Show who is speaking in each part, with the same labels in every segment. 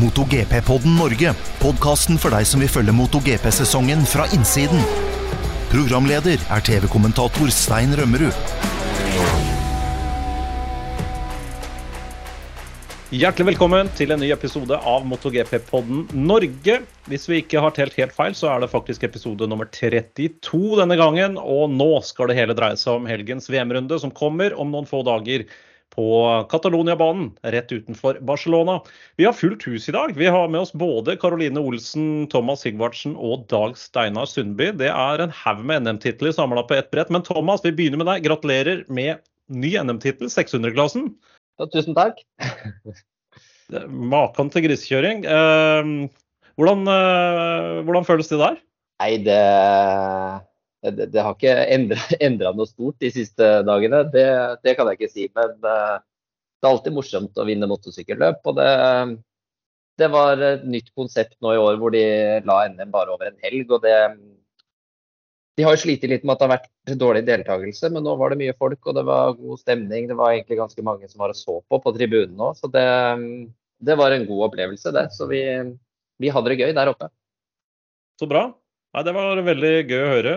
Speaker 1: MotoGP-podden Norge. Podkasten for deg som vil følge MotoGP-sesongen fra innsiden. Programleder er TV-kommentator Stein Rømmerud.
Speaker 2: Hjertelig velkommen til en ny episode av MotoGP-podden Norge. Hvis vi ikke har telt helt feil, så er det faktisk episode nummer 32 denne gangen. Og nå skal det hele dreie seg om helgens VM-runde som kommer om noen få dager på Catalonia-banen rett utenfor Barcelona. Vi har fullt hus i dag. Vi har med oss både Caroline Olsen, Thomas Sigvartsen og Dag Steinar Sundby. Det er en haug med NM-titler samla på ett brett. Men Thomas, vi begynner med deg. Gratulerer med ny NM-tittel, 600-klassen.
Speaker 3: Ja, tusen takk.
Speaker 2: Maken til grisekjøring. Eh, hvordan, eh, hvordan, føles det der?
Speaker 3: Nei, det, det, det har ikke endra noe stort de siste dagene. Det, det, kan jeg ikke si. Men eh, det er alltid morsomt å vinne motorsykkelløp. Og det, det var et nytt konsept nå i år hvor de la NM bare over en helg. og det de har slitt litt med at det har vært dårlig deltakelse, men nå var det mye folk og det var god stemning. Det var egentlig ganske mange som var og så på på tribunen òg, så det, det, var en god opplevelse, det. Så vi, vi, hadde det gøy der oppe.
Speaker 2: Så bra. Nei, det var veldig gøy å høre.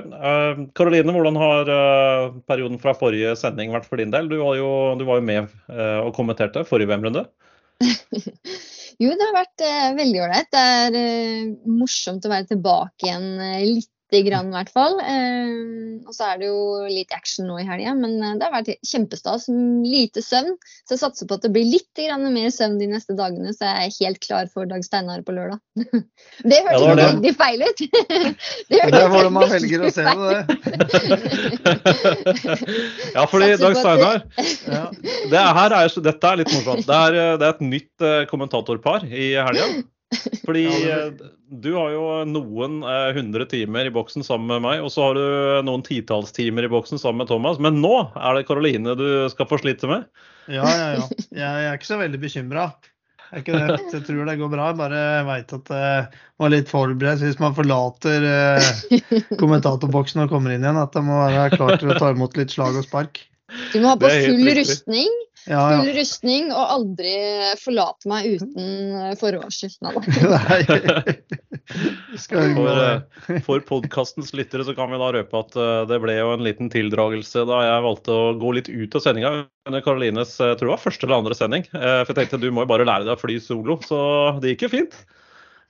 Speaker 2: Karoline, uh, hvordan har uh, perioden fra forrige sending vært for din del? Du var jo, du var jo med uh, og kommenterte forrige VM-runde.
Speaker 4: jo, det har vært veldig ålreit. Det er morsomt å være tilbake igjen litt lite grann, i hvert fall. Eh, og så er det jo litt action nå i helga, men eh, det har vært kjempestas. Lite søvn. Så jeg satser på at det blir litt mer søvn de neste dagene, så jeg er helt klar for Dag Steinar på lørdag. det hørtes ja, veldig feil ut.
Speaker 5: det, det er hvordan man velger å se det,
Speaker 2: ja, fordi Dag Steinar ja. det her er, Dette er litt morsomt. Det er, det er et nytt eh, kommentatorpar i helga. Fordi eh, du har jo noen eh, hundre timer i boksen sammen med meg, og så har du noen titalls timer i boksen sammen med Thomas. Men nå er det Karoline du skal få slite med?
Speaker 5: Ja, ja, ja. Jeg er ikke så veldig bekymra. Jeg tror det går bra. Jeg bare veit at uh, man er litt forberedt hvis man forlater uh, kommentatorboksen og kommer inn igjen. At man må være klar til å ta imot litt slag og spark.
Speaker 4: Du må ha på full rustning ja, ja. Full rustning og aldri forlate meg uten forvarsel.
Speaker 2: for eh, for podkastens lyttere så kan vi da røpe at eh, det ble jo en liten tildragelse da jeg valgte å gå litt ut av sendinga under Karolines jeg tror det var første eller andre sending. Eh, for jeg tenkte du må jo bare lære deg å fly solo, så det gikk jo fint.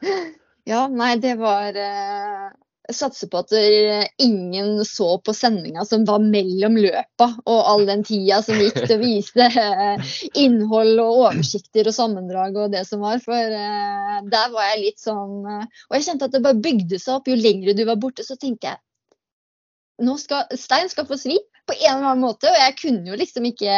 Speaker 4: Ja, nei, det var satser på at eh, ingen så på sendinga som var mellom løpa og all den tida som gikk til å vise eh, innhold og oversikter og sammendrag og det som var. For uh, der var jeg litt sånn uh, Og jeg kjente at det bare bygde seg opp. Jo lengre du var borte, så tenker jeg nå skal, Stein skal få svi på en eller annen måte. Og jeg kunne jo liksom ikke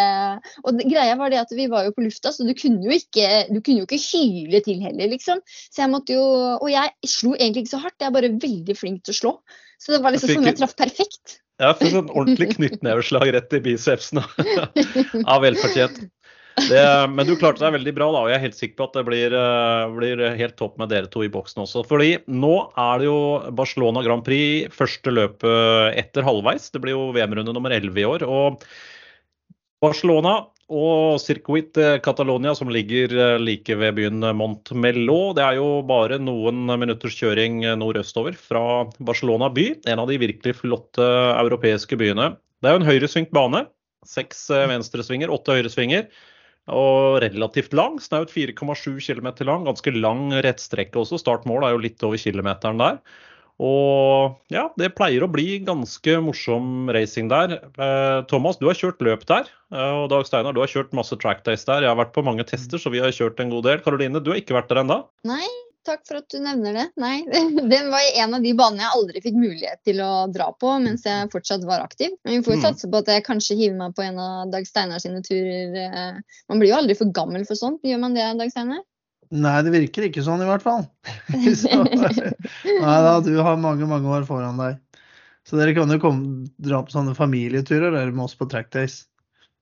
Speaker 4: Og greia var det at vi var jo på lufta, så du kunne jo ikke, du kunne jo ikke hyle til heller, liksom. Så jeg måtte jo Og jeg slo egentlig ikke så hardt, jeg er bare veldig flink til å slå. Så det var liksom sånn jeg traff perfekt.
Speaker 2: Ja, for sånn ordentlig knyttneveslag rett i bicepsen ja, velfortjent. Det, men du klarte deg veldig bra, da, og jeg er helt sikker på at det blir, uh, blir, helt topp med dere to i boksen også. Fordi nå er det jo Barcelona Grand Prix, første løpet etter halvveis. Det blir jo VM-runde nummer 11 i år. og Barcelona og Circuit Catalonia, som ligger eh, like ved byen Montmello. Det er jo bare noen minutters kjøring nordøstover fra Barcelona by. En av de virkelig flotte europeiske byene. Det er jo en høyresvingt bane. Seks eh, venstresvinger, åtte høyresvinger og relativt lang. Snaut 4,7 km lang. Ganske lang rettstrekke også. Startmål er jo litt over kilometeren der. Og ja, det pleier å bli ganske morsom racing der. Eh, Thomas, du har kjørt løp der. Eh, og Dag Steinar, du har kjørt masse trackdays der. Jeg har vært på mange tester, så vi har kjørt en god del. Karoline, du har ikke vært der ennå?
Speaker 4: Nei, takk for at du nevner det. Nei, den var en av de banene jeg aldri fikk mulighet til å dra på mens jeg fortsatt var aktiv. Men vi får jo satse på at jeg kanskje hiver meg på en av Dag Steinar sine turer. Eh. Man blir jo aldri for gammel for sånt, gjør man det, Dag Steinar?
Speaker 5: Nei, det virker ikke sånn i hvert fall. Så, nei da, du har mange, mange år foran deg. Så dere kan jo komme, dra på sånne familieturer der med oss på trackdays.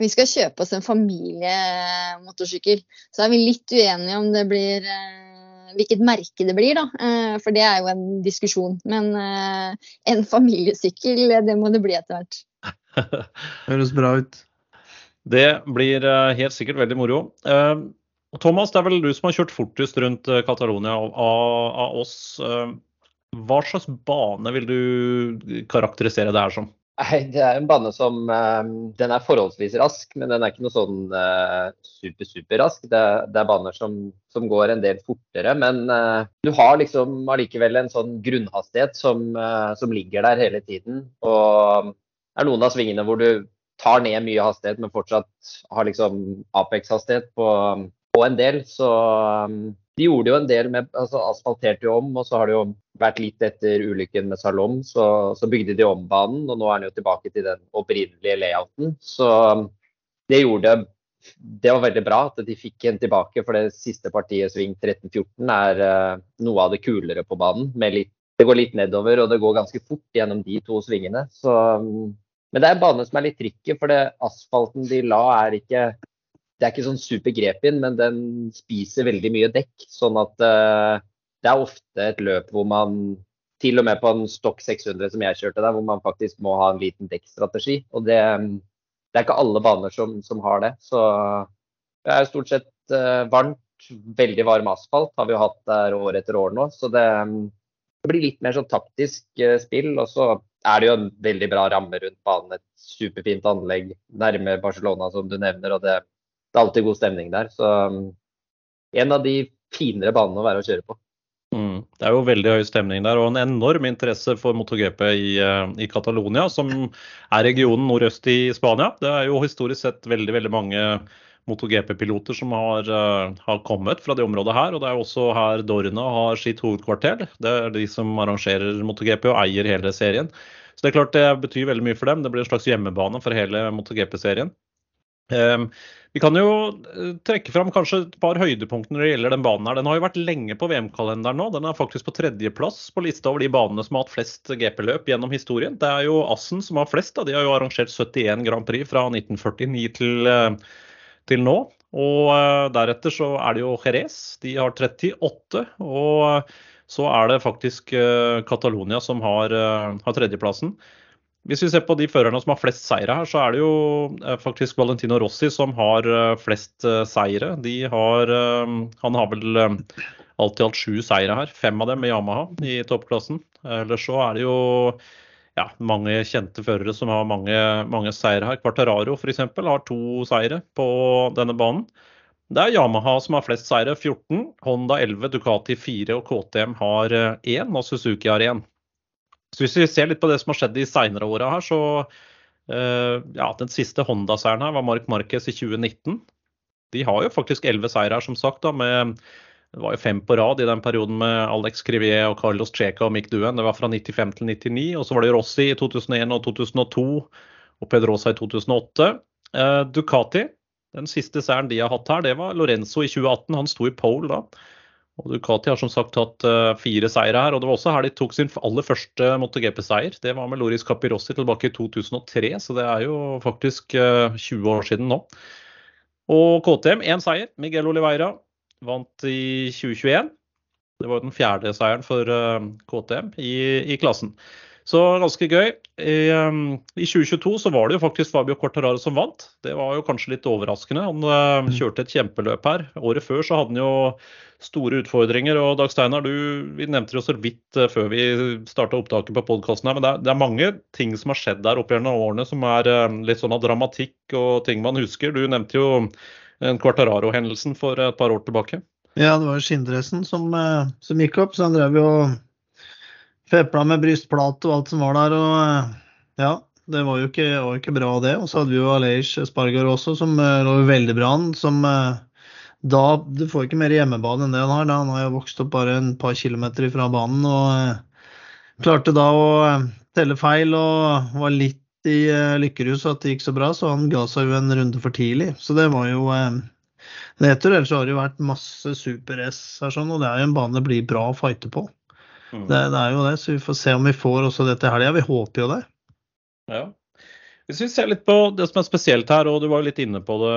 Speaker 4: Vi skal kjøpe oss en familiemotorsykkel. Så er vi litt uenige om det blir eh, hvilket merke det blir, da. Eh, for det er jo en diskusjon. Men eh, en familiesykkel, det må det bli etter hvert.
Speaker 5: Høres bra ut.
Speaker 2: Det blir eh, helt sikkert veldig moro. Thomas, det er vel du som har kjørt fortest rundt Catalonia av, av, oss. Hva slags bane vil du karakterisere det her som?
Speaker 3: Nei, Det er en bane som Den er forholdsvis rask, men den er ikke noe sånn super, super rask. Det, det er baner som, som, går en del fortere. Men du har liksom allikevel en sånn grunnhastighet som, som ligger der hele tiden. Og det er noen av svingene hvor du tar ned mye hastighet, men fortsatt har liksom Apex-hastighet på på en del. Så um, de gjorde jo en del med altså Asfalterte jo om, og så har det jo vært litt etter ulykken med Salom, så, så bygde de om banen. Og nå er den jo tilbake til den opprinnelige layouten. Så um, det gjorde det var veldig bra at de fikk en tilbake, for det siste partiet sving 13-14 er uh, noe av det kulere på banen. Litt, det går litt nedover, og det går ganske fort gjennom de to svingene. Så, um, men det er en bane som er litt tricky, for det asfalten de la er ikke det er ikke sånn super grep-in, men den spiser veldig mye dekk. Sånn at uh, det er ofte et løp hvor man til og med på en stokk 600 som jeg kjørte der, hvor man faktisk må ha en liten dekkstrategi. Og det, det, er ikke alle baner som, som, har det. Så det er stort sett uh, varmt, veldig varm asfalt har vi jo hatt der år etter år nå. Så det, det blir litt mer sånn taktisk uh, spill. Og så er det jo en veldig bra ramme rundt banen. Et superfint anlegg nærme Barcelona, som du nevner. og det det er alltid god stemning der. Så um, en av de finere banene å være å kjøre på.
Speaker 2: Mm. Det er jo veldig høy stemning der og en enorm interesse for MotoGP i, uh, i Catalonia, som er regionen nordøst i Spania. Det er jo historisk sett veldig, veldig mange MotoGP-piloter som har, uh, har, kommet fra det området her. Og det er også her Dorna har sitt hovedkvarter. Det er de som arrangerer MotoGP og eier hele serien. Så det er klart det betyr veldig mye for dem. Det blir en slags hjemmebane for hele MotoGP-serien. Um, vi kan jo eh, trekke fram kanskje et par høydepunkter når det gjelder den banen. her. Den har jo vært lenge på VM-kalenderen nå. Den er faktisk på tredjeplass på lista over de banene som har hatt flest GP-løp gjennom historien. Det er jo Assen som har flest. Da. De har jo arrangert 71 Grand Prix fra 1949 til, eh, til nå. Og uh, deretter så er det jo Jerez. De har 38. Og så er det faktisk Catalonia som har, har tredjeplassen. Hvis vi ser på de førerne som har flest seire her, så er det jo eh, faktisk Valentino Rossi som har eh, flest eh, seire. Har, han har vel alt i alt sju seire her, fem av dem med Yamaha i toppklassen. Ellers så er det jo ja, mange kjente førere som har mange, mange seire her. Quartararo f.eks. har to seire på denne banen. Det er Yamaha som har flest seire, 14. Honda 11, Ducati 4 og KTM har 1, og Suzuki har 1. Så hvis vi ser litt på det som har skjedd de seinere åra her, så uh, ja, den siste Honda-seieren her var Mark Marquez i 2019. De har jo faktisk elleve seire her, som sagt. da, med det var jo fem på rad i den perioden med Alex Crivier og Carlos Checa og Mick Duen. Det var fra 95 til 99. Og så var det Rossi i 2001 og 2002 og Pedrosa i 2008. Eh, Ducati, den siste seieren de har hatt her, det var Lorenzo i 2018. Han sto i pole da. Og Ducati har som sagt hatt uh, fire seire her. og Det var også her de tok sin aller første MotoGP-seier. Det var med Loris Capirossi tilbake i 2003, så det er jo faktisk uh, eh, 20 år siden nå. Og KTM én seier. Miguel Oliveira vant i 2021. Det var den fjerde seieren for eh, KTM i, i klassen. Så ganske gøy. I, um, I, 2022 så var det jo faktisk Fabio Cortararo som vant. Det var jo kanskje litt overraskende. Han uh, kjørte et kjempeløp her. Året før så hadde han jo store utfordringer. Og Dag Steinar, du, vi nevnte jo så vidt uh, før vi starta opptaket på podkasten her, men det er, det er, mange ting som har skjedd der opp gjennom årene som er uh, litt sånn av dramatikk og ting man husker. Du nevnte jo en Quartararo-hendelsen for et par år tilbake.
Speaker 5: Ja, det var skinndressen som, som gikk opp, så han drev jo fepla med brystplate og alt som var der. og eh, ja, det var jo ikke, var ikke bra, det. Og så hadde vi jo Alej Spargar også, som uh, lå veldig bra an. Som uh, da Du får ikke mer hjemmebane enn det han har. Da. Han har jo vokst opp bare en par kilometer fra banen og klarte da å telle feil og var litt i uh, lykkerus at det gikk så bra, så han ga seg jo en runde for tidlig. Så det var jo nedtur. Ellers har det jo vært masse super-S her, sånn, og det er jo en bane det blir bra å fighte på. Mm. Det, det, er jo det, så vi får se om vi får også det til helga. Vi håper jo det.
Speaker 2: Ja. Hvis vi ser litt på det som er spesielt her, og du var jo litt inne på det,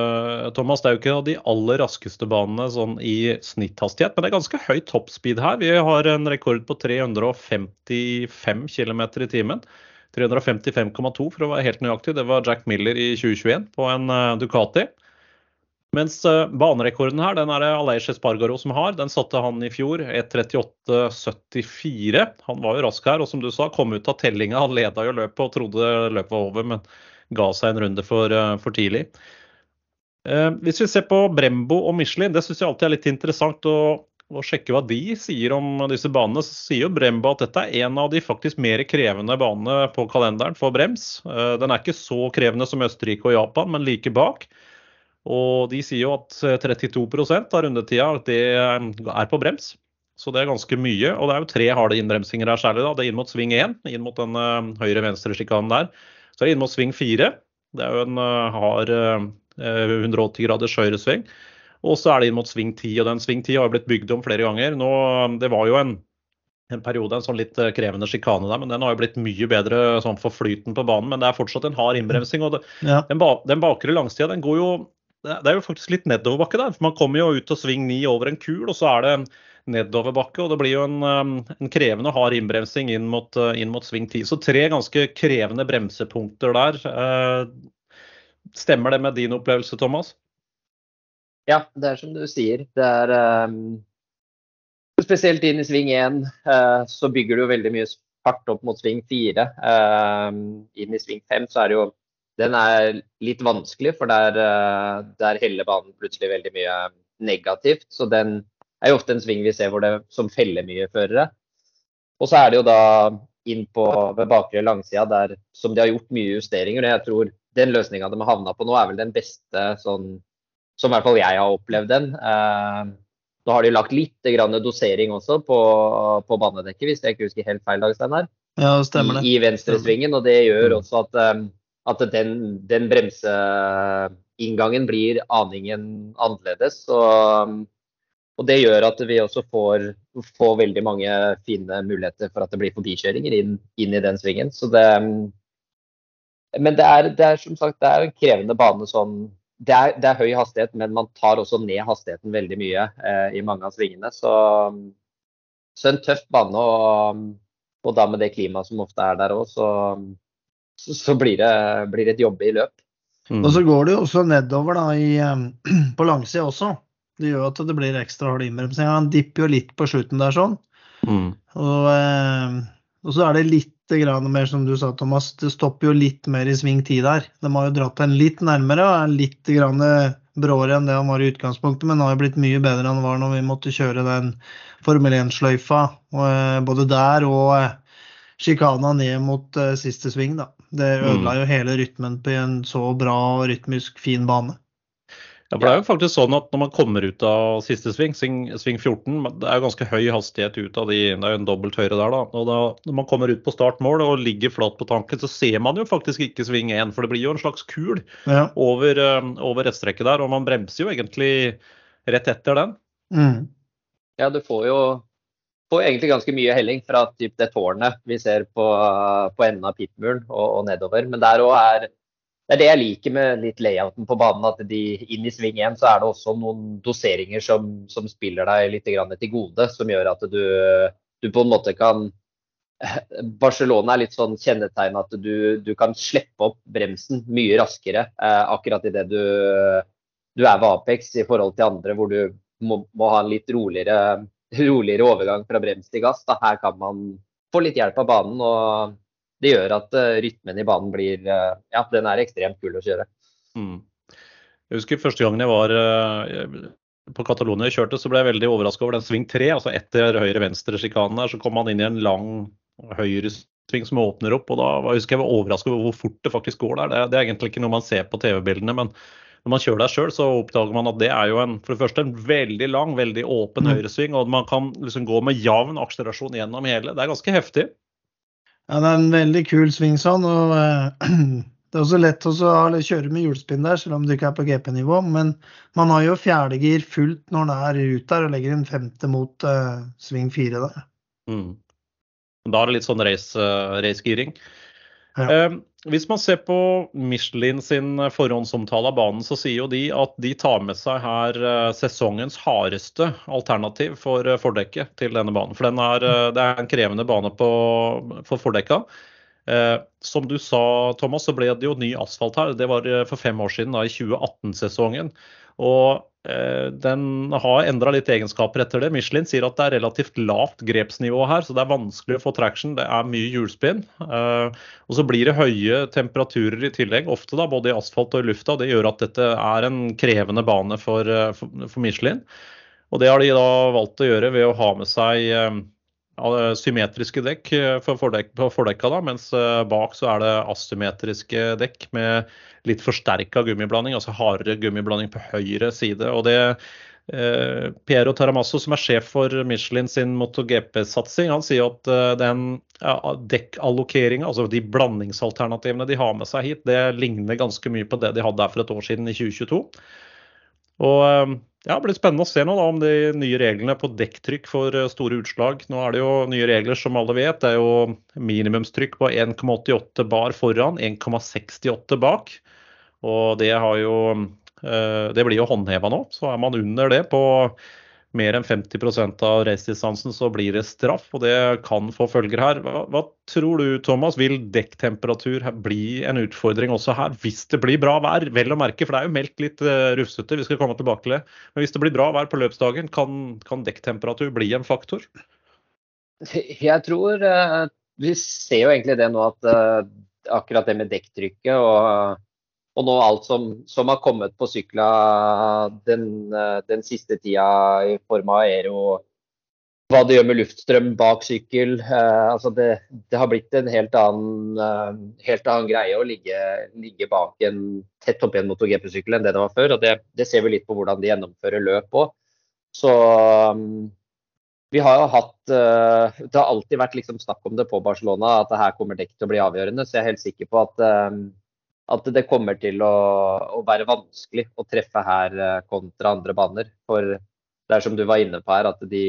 Speaker 2: Thomas. Det er jo ikke de aller raskeste banene sånn i snitthastighet, men det er ganske høy toppspeed her. Vi har en rekord på 355 km i timen. 355,2 for å være helt nøyaktig. Det var Jack Miller i 2021 på en uh, Ducati. Mens uh, banerekorden her, den er det Aleish Espargaro som har. Den satte han i fjor, 1.38,74. Han var jo rask her, og som du sa, kom ut av tellinga. Han leda jo løpet og trodde løpet var over, men ga seg en runde for, uh, for tidlig. Uh, hvis vi ser på Brembo og Michelin, det syns jeg alltid er litt interessant å, å, sjekke hva de sier om disse banene. Så sier jo Brembo at dette er en av de faktisk mer krevende banene på kalenderen for brems. Den er ikke så krevende som Østerrike og Japan, men like bak. Og de sier jo at 32% eh, av rundetida det er på brems. Så det er ganske mye. Og det er jo tre harde innbremsinger her særlig. da. Det er inn mot sving 1, inn mot den uh, høyre-venstre-sjikanen der. Så er det inn mot sving 4. Det er jo en uh, hard uh, 180 graders høyresving. Og så er det inn mot sving 10. Og den sving 10 har jo blitt bygd om flere ganger. Nå, det var jo en, en periode, en sånn litt krevende sjikane der, men den har jo blitt mye bedre sånn for flyten på banen. Men det er fortsatt en hard innbremsing. og det, ja. den, ba, den bakre langsida den går jo det er jo faktisk litt nedoverbakke der. for Man kommer jo ut og sving ni over en kul, og så er det nedoverbakke. og Det blir jo en, um, en krevende hard innbremsing inn mot, uh, inn mot sving 10. Så tre ganske krevende bremsepunkter der. Uh, stemmer det med din opplevelse, Thomas?
Speaker 3: Ja, det er som du sier. Det er um, Spesielt inn i sving 1 uh, så bygger du veldig mye fart opp mot sving 4. Um, inn i sving 5 så er det jo den er litt vanskelig, for der, eh, der heller banen plutselig veldig mye negativt. Så den er jo ofte en sving vi ser hvor det, som feller mye førere. Og så er det jo da inn på ved bakre langsida der som de har gjort mye justeringer. og jeg tror den løsninga de har havna på nå, er vel den beste sånn som i hvert fall jeg har opplevd den. Eh, nå har de lagt litt dosering også på, på banedekket, hvis jeg ikke husker helt feil, Dag Steinar.
Speaker 5: Ja, stemmer det.
Speaker 3: I, I venstresvingen. Og det gjør mm. også at um, at den, den bremseinngangen blir aningen annerledes. Og, og, det gjør at vi også får, får, veldig mange fine muligheter for at det blir forbikjøringer inn, inn i den svingen. Det, men det er, det er, som sagt det er en krevende bane sånn det er, det er, høy hastighet, men man tar også ned hastigheten veldig mye eh, i mange av svingene. Så, så en tøff bane, og, og, da med det klimaet som ofte er der òg, så, så, så blir, det, blir, det, et jobbe i løp.
Speaker 5: Mm. Og så går det jo også nedover da, i, på langsida også. Det gjør at det blir ekstra hard innbremsing. Han dipper jo litt på slutten der sånn. Mm. Og, eh, og, så er det litt grann mer som du sa, Thomas. Det stopper jo litt mer i sving 10 der. De har jo dratt den litt nærmere og er litt grann bråere enn det han var i utgangspunktet, men han har jo blitt mye bedre enn han var når vi måtte kjøre den Formel 1-sløyfa. Eh, både der og eh, sjikana ned mot siste sving. da. Det ødela mm. jo hele rytmen på en så bra og rytmisk fin bane.
Speaker 2: Ja, for Det er jo faktisk sånn at når man kommer ut av siste sving, sving, sving 14, det er jo ganske høy hastighet ut av de, det er jo en dobbelt høyre der da. og da, Når man kommer ut på startmål og ligger flat på tanken, så ser man jo faktisk ikke sving 1. For det blir jo en slags kul ja. over, over rettstrekket der, og man bremser jo egentlig rett etter den.
Speaker 3: Mm. Ja, du får jo får egentlig ganske mye helling fra typ det tårnet vi ser på, på enden av pitmuren og, og, nedover. Men der òg er det er det jeg liker med litt layouten på banen. At de, inn i sving 1 så er det også noen doseringer som, som spiller deg litt til gode. Som gjør at du, du, på en måte kan Barcelona er litt sånn kjennetegn at du, du kan slippe opp bremsen mye raskere eh, akkurat idet du, du er ved Apex i forhold til andre hvor du må, må ha en litt roligere roligere overgang fra brems til gass. Da. Her kan man få litt hjelp av banen, og det gjør at uh, rytmen i banen blir uh, Ja, den er ekstremt kul å kjøre. Mm.
Speaker 2: Jeg husker første gangen jeg var uh, på Catalonia og kjørte, så ble jeg veldig overraska over den sving 3. Altså etter høyre-venstre-sjikanen der, så kom man inn i en lang høyresving som åpner opp. og Da jeg husker jeg var overraska over hvor fort det faktisk går der. Det er egentlig ikke noe man ser på TV-bildene, men når man kjører der sjøl, så oppdager man at det er jo en, for det første en veldig lang, veldig åpen mm. høyresving. Og man kan liksom gå med jevn akselerasjon gjennom hele. Det er ganske heftig.
Speaker 5: Ja, det er en veldig kul sving sånn. og uh, Det er også lett å kjøre med hjulspinn der, selv om du ikke er på GP-nivå. Men man har jo fjerdegir fullt når det er ut der, og legger en femte mot uh, sving fire der. Mm.
Speaker 2: Da er det litt sånn race-giring. Uh, race ja. Uh, hvis man ser på Michelin sin forhåndsomtale av banen, så sier jo de at de tar med seg her uh, sesongens hardeste alternativ for uh, fordekket til denne banen. For er, det er en krevende bane på, for fordekka. som du sa, Thomas, så ble det jo ny asfalt her. Det var for fem år siden, da, i 2018-sesongen. Og eh, den har endra litt egenskaper etter det. Michelin sier at det er relativt lavt grepsnivå her, så det er vanskelig å få traction. Det er mye hjulspinn. Eh, og så blir det høye temperaturer i tillegg, ofte da, både i asfalt og i lufta. Det gjør at dette er en krevende bane for, eh, for, for Michelin. Og det har de da valgt å gjøre ved å ha med seg symmetriske dekk eh, for fordek, på fordekka, da, mens eh, bak så er det asymmetriske dekk med litt forsterka gummiblanding, altså hardere gummiblanding på høyre side. og det eh, Piero Taramasso, som er sjef for Michelin sin MotoGP-satsing, han sier at eh, den ja, dekkallokeringa, altså de blandingsalternativene de har med seg hit, det ligner ganske mye på det de hadde her for et år siden, i 2022. Og ja, Det blir spennende å se nå da, om de nye reglene på dekktrykk får eh, store utslag. Nå er det jo nye regler som alle vet. Det er jo minimumstrykk på 1,88 bar foran, 1,68 bak. Og det, jo, eh, det blir jo håndheva nå. Så er man under det på mer enn 50% av racedistansen, så blir det straff. Og det kan få følger her. Hva, hva, tror du, Thomas? Vil dekktemperatur bli en utfordring også her, hvis det blir bra vær? Vel å merke, for det er jo meldt litt uh, rufsete, vi skal komme tilbake til det. Men hvis det blir bra vær på løpsdagen, kan, kan dekktemperatur bli en faktor?
Speaker 3: Jeg tror uh, Vi ser jo egentlig det nå at uh, akkurat det med dekktrykket og og nå alt som, som har kommet på sykla den, eh, den, siste tida i form av aero, hva det gjør med luftstrøm bak sykkel. Eh, altså det, det, har blitt en helt annen, eh, helt annen greie å ligge, ligge, bak en tett oppi en MotoGP-sykkel enn det det var før. og det, det, ser vi litt på hvordan de gjennomfører løp òg. Så um, vi har jo hatt uh, Det har alltid vært liksom snakk om det på Barcelona, at det her kommer dekk til å bli avgjørende. Så jeg er helt sikker på at um, at det kommer til å, å, være vanskelig å treffe her eh, kontra andre baner. For det er som du var inne på her, at de,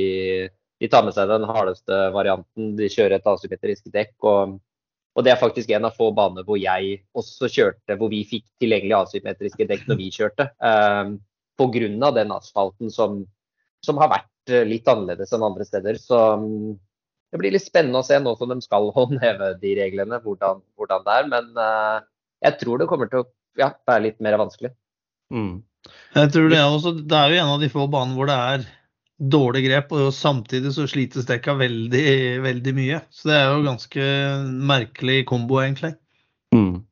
Speaker 3: de tar med seg den hardeste varianten. De kjører et asymmetrisk dekk. Og, og, det er faktisk en av få baner hvor jeg også kjørte, hvor vi fikk tilgjengelig asymmetriske dekk når vi kjørte. Eh, Pga. den asfalten som, som, har vært eh, litt annerledes enn andre steder. Så det blir litt spennende å se nå som de skal håndheve de reglene, hvordan, hvordan det er. Men uh, jeg tror det kommer til å ja, være litt mer vanskelig.
Speaker 5: Mm. Jeg tror det er, også, det er jo en av de få banene hvor det er dårlig grep, og samtidig så slites dekka veldig, veldig mye. Så det er jo ganske merkelig kombo, egentlig. Mm.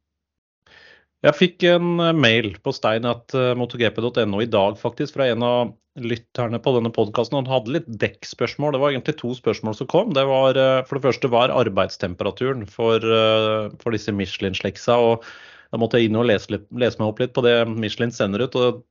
Speaker 2: Jeg fikk en mail på steinatmotogp.no i dag faktisk fra en av lytterne på denne podkasten. Han hadde litt dekkspørsmål. Det var egentlig to spørsmål som kom. Det var eh, for det første var arbeidstemperaturen for, eh, for disse Michelin-sleksa. og Da måtte jeg inn og lese, lese, meg opp litt på det Michelin sender ut. og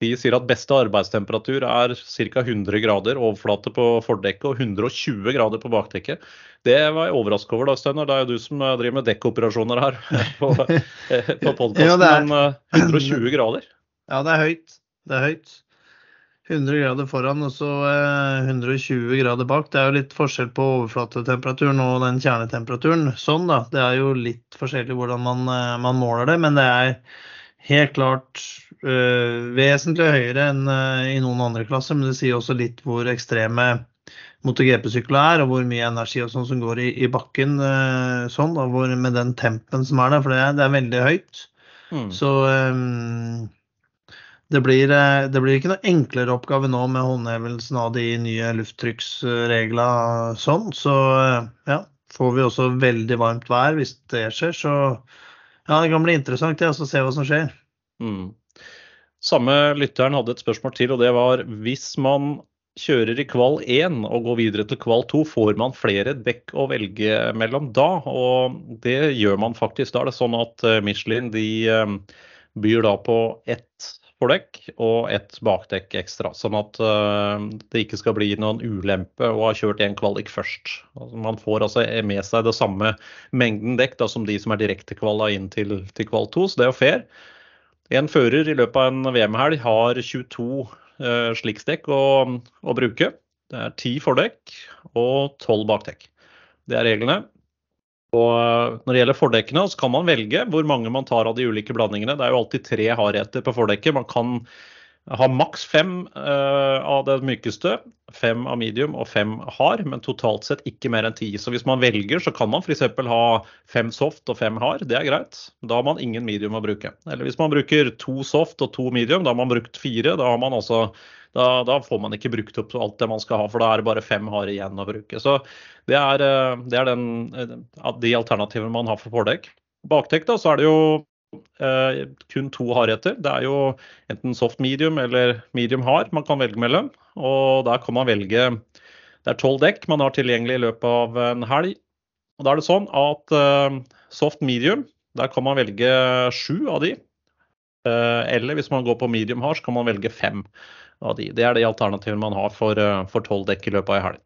Speaker 2: De sier at beste arbeidstemperatur er ca. 100 grader overflate på fordekket og 120 grader på bakdekket. Det var jeg overraska over, da, Steinar. Det er jo du som eh, driver med dekkoperasjoner her på, på podkasten. Men 120 grader?
Speaker 5: Ja, det er høyt. Det er høyt. 100 grader foran og så 120 eh, grader bak. Det er jo litt forskjell på overflatetemperaturen og den kjernetemperaturen. Sånn da, Det er jo litt forskjellig hvordan man, eh, man måler det, men det er helt klart øh, vesentlig høyere enn øh, i noen andre klasser. Men det sier også litt hvor ekstreme MotoGP-sykler er, og hvor mye energi og sånn som går i, i bakken øh, sånn, og hvor, med den tempen som er der, for det det er veldig høyt. Mm. Så det blir, det blir, ikke noe enklere oppgave nå med håndhevelsen av de nye lufttrykksreglene sånn. Så ja, får vi også veldig varmt vær hvis det skjer. Så ja, det kan bli interessant å se hva som skjer. Mm.
Speaker 2: Samme lytteren hadde et spørsmål til, og det var hvis man kjører i kval 1 og går videre til kval 2, får man flere dekk å velge mellom da? Og det gjør man faktisk. Da er det sånn at eh, Michelin de byr da på ett fordekk og ett bakdekk ekstra. Sånn at uh, det ikke skal bli noen ulempe å ha kjørt én kvalik først. Altså, man får altså med seg det samme mengden dekk da, som de som er direktekvala inn til, til kval 2, så det er jo fair. En fører i løpet av en VM-helg har 22 uh, sliksdekk å, å bruke. Det er 10 fordekk og 12 bakdekk. Det er reglene. Og når det gjelder fordekkene, så kan man velge hvor mange man tar av de ulike blandingene. Det er jo alltid tre hardheter på fordekket. Man kan ha maks fem uh, av det mykeste fem av medium og fem hard, men totalt sett ikke mer enn ti. Så hvis man velger, så kan man f.eks. ha fem soft og fem hard. Det er greit. Da har man ingen medium å bruke. Eller hvis man bruker to soft og to medium, da har man brukt fire. Da, har man også, da, da får man ikke brukt opp alt det man skal ha, for da er det bare fem hard igjen å bruke. Så det er, eh, det er den, eh, de alternativene man har for fordekk. Bakdekk da, så er det jo eh, kun to hardheter. Det er jo enten soft medium eller medium hard man kan velge mellom. Og der kan man velge Det er tolv dekk man har tilgjengelig i løpet av en helg. Og da er det sånn at eh, soft medium, der kan man velge sju av de. Eh, eller hvis man går på medium hard, så kan man velge fem av de. Det er de alternativene man har for tolv dekk i løpet av en helg.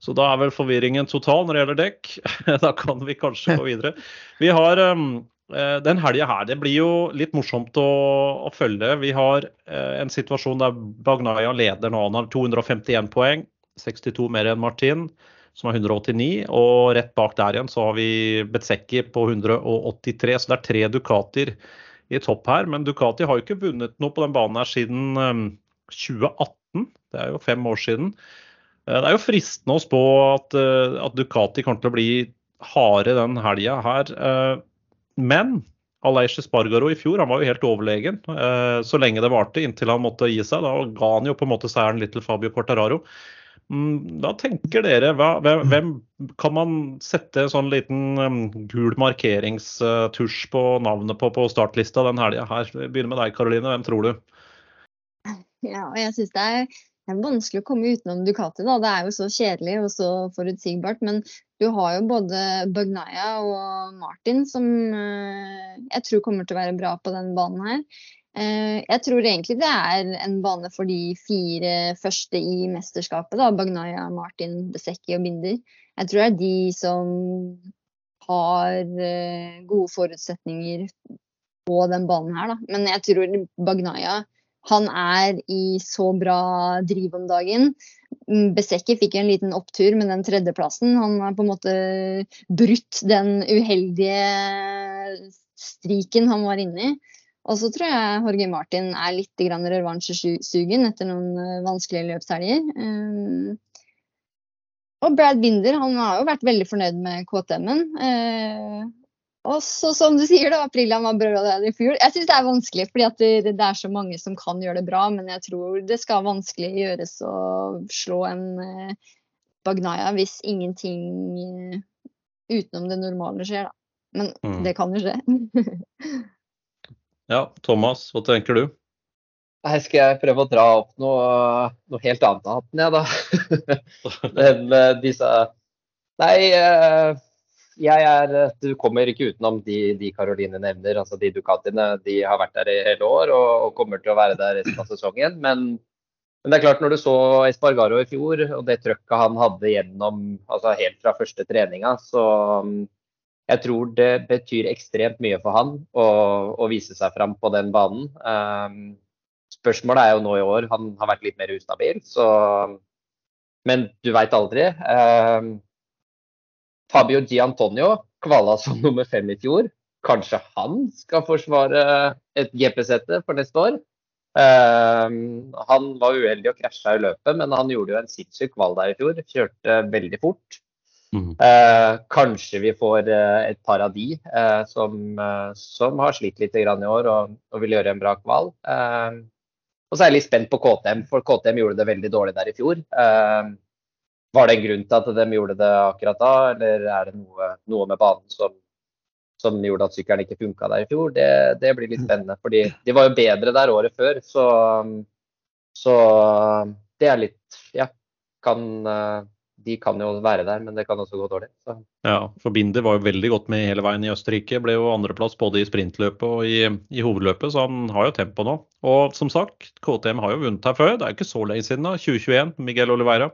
Speaker 2: Så da er vel forvirringen total når det gjelder dekk. da kan vi kanskje gå videre. Vi har den helga her, det blir jo litt morsomt å, å følge. Vi har eh, en situasjon der Bagnaya leder nå. Han har 251 poeng, 62 mer enn Martin, som har 189. Og rett bak der igjen så har vi Betsecki på 183, så det er tre Ducatier i topp her. Men Ducati har jo ikke vunnet noe på den banen her siden eh, 2018. Det er jo fem år siden. Eh, det er jo fristende å spå at, eh, at Ducati kommer til å bli harde den helga her. Men Aleish Spargaro i fjor han var jo helt overlegen eh, så lenge det varte, inntil han måtte gi seg. Da ga han jo på en måte seieren litt til Fabio Cortararo. Da tenker dere? Hva, hvem, kan man sette en sånn liten um, gul markeringstusj på navnet på på startlista den helga her? Begynner med deg, Karoline. Hvem tror du?
Speaker 4: Ja, og jeg synes det er er vanskelig å komme utenom Ducati. da, Det er jo så kjedelig og så forutsigbart. Men du har jo både Bagnaya og Martin som eh, jeg tror kommer til å være bra på den banen her. Eh, jeg tror egentlig det er en bane for de fire første i mesterskapet. da, Bagnaya, Martin, Besecki og Binder. Jeg tror det er de som har eh, gode forutsetninger på den banen her. da. Men jeg tror Bagnaya han er i så bra driv om dagen. Besekke Besekki fikk en liten opptur med den tredjeplassen. Han har på en måte brutt den uheldige striken han var inne i. Og så tror jeg Jorge Martin er litt revansjesugen etter noen eh, vanskelige løpshelger. Um, og Brad Binder han har jo vært veldig fornøyd med KTM-en. Og så som du sier, da, april var bra i fjor. Jeg syns det er vanskelig, fordi det, det, er så mange som kan gjøre det bra. Men jeg tror det skal vanskelig gjøres å slå en eh, Bagnaya hvis ingenting eh, utenom det normale skjer, da. Men mm. det kan jo skje.
Speaker 2: ja, Thomas, hva tenker du?
Speaker 3: Her skal jeg prøve å dra opp noe, noe helt annet av hatten, jeg, da. Eh, disse Nei. Eh, jeg er, du kommer ikke utenom de, de Karoline nevner. altså De Ducatiene de har vært der i hele år og, og, kommer til å være der resten av sesongen. Men, men, det er klart når du så Espargaro i fjor og det trøkket han hadde gjennom, altså helt fra første treninga, så um, jeg tror det betyr ekstremt mye for han å, å vise seg fram på den banen. Um, spørsmålet er jo nå i år, han har vært litt mer ustabil, så Men du veit aldri. Um, Fabio Di Antonio kvala som nummer fem i fjor. Kanskje han skal forsvare et GP-sete for neste år. Uh, han var uheldig og krasja i løpet, men han gjorde jo en sinnssyk kval der i fjor. Kjørte veldig fort. Mm. Uh, kanskje vi får uh, et par av de uh, som, som, har slitt litt i år og, og, vil gjøre en bra kval. og så er jeg litt spent på KTM, for KTM gjorde det veldig dårlig der i fjor. Uh, var det en grunn til at de gjorde det akkurat da, eller er det noe, noe med banen som, som, gjorde at sykkelen ikke funka der i fjor? Det, det, blir litt spennende. fordi de var jo bedre der året før, så, så det er litt Ja, kan de kan jo være der, men det kan også gå dårlig. Så.
Speaker 2: Ja, for Binder var jo veldig godt med hele veien i Østerrike. Ble jo andreplass både i sprintløpet og i, i, hovedløpet, så han har jo tempo nå. Og som sagt, KTM har jo vunnet her før. Det er jo ikke så lenge siden, da. 2021, Miguel Oliveira.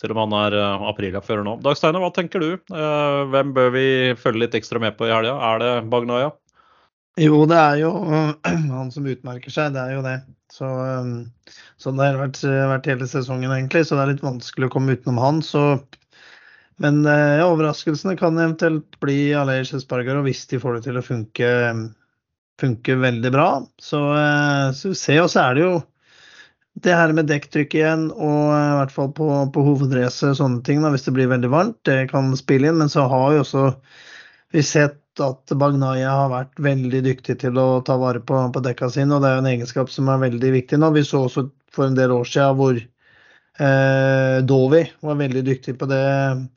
Speaker 2: Selv om han er uh, aprilfører nå. Dag Steiner, hva tenker du? Uh, hvem bør vi følge litt ekstra med på i helga? Er det Bagnaya?
Speaker 5: Jo, det er jo han som utmerker seg, det er jo det. Så, um, sånn det har vært, vært, hele sesongen, egentlig. Så det er litt vanskelig å komme utenom han. Så, men ja, overraskelsene kan eventuelt bli Aleish Espargaro hvis de får det til å funke, funke veldig bra. Så, så se, og så er det jo det her med dekktrykk igjen, og i hvert fall på, på hovedrace og sånne ting, da, hvis det blir veldig varmt, det kan spille inn. Men så har vi også vi sett at Bagnaya har vært veldig dyktig til å ta vare på, på dekka sine, og det er jo en egenskap som er veldig viktig nå. Vi så også for en del år siden hvor eh, Dovi var veldig dyktig på det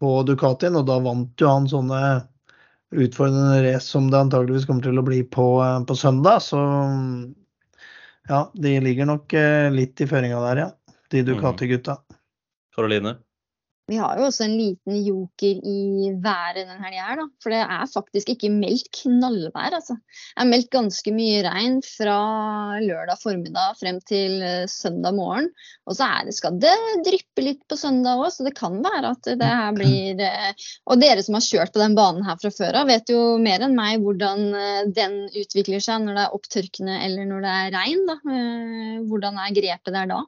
Speaker 5: på Ducatien, og da vant jo han sånne utfordrende race som det antageligvis kommer til å bli på, på søndag. Så ja, de ligger nok eh, litt i føringa der, ja. De
Speaker 2: Mm.
Speaker 5: Ducati-gutta.
Speaker 2: Karoline?
Speaker 4: Vi har jo også en liten joker i været denne helga her, da. For det er faktisk ikke meldt knallvær, altså. Det er meldt ganske mye regn fra lørdag formiddag frem til eh, søndag morgen. Og så det, skal det dryppe litt på søndag òg, så det kan være at det her blir eh, Og dere som har kjørt på den banen her fra før av, vet jo mer enn meg hvordan eh, den utvikler seg når det er opptørkende eller når det er regn. da. Hvordan er grepet der da?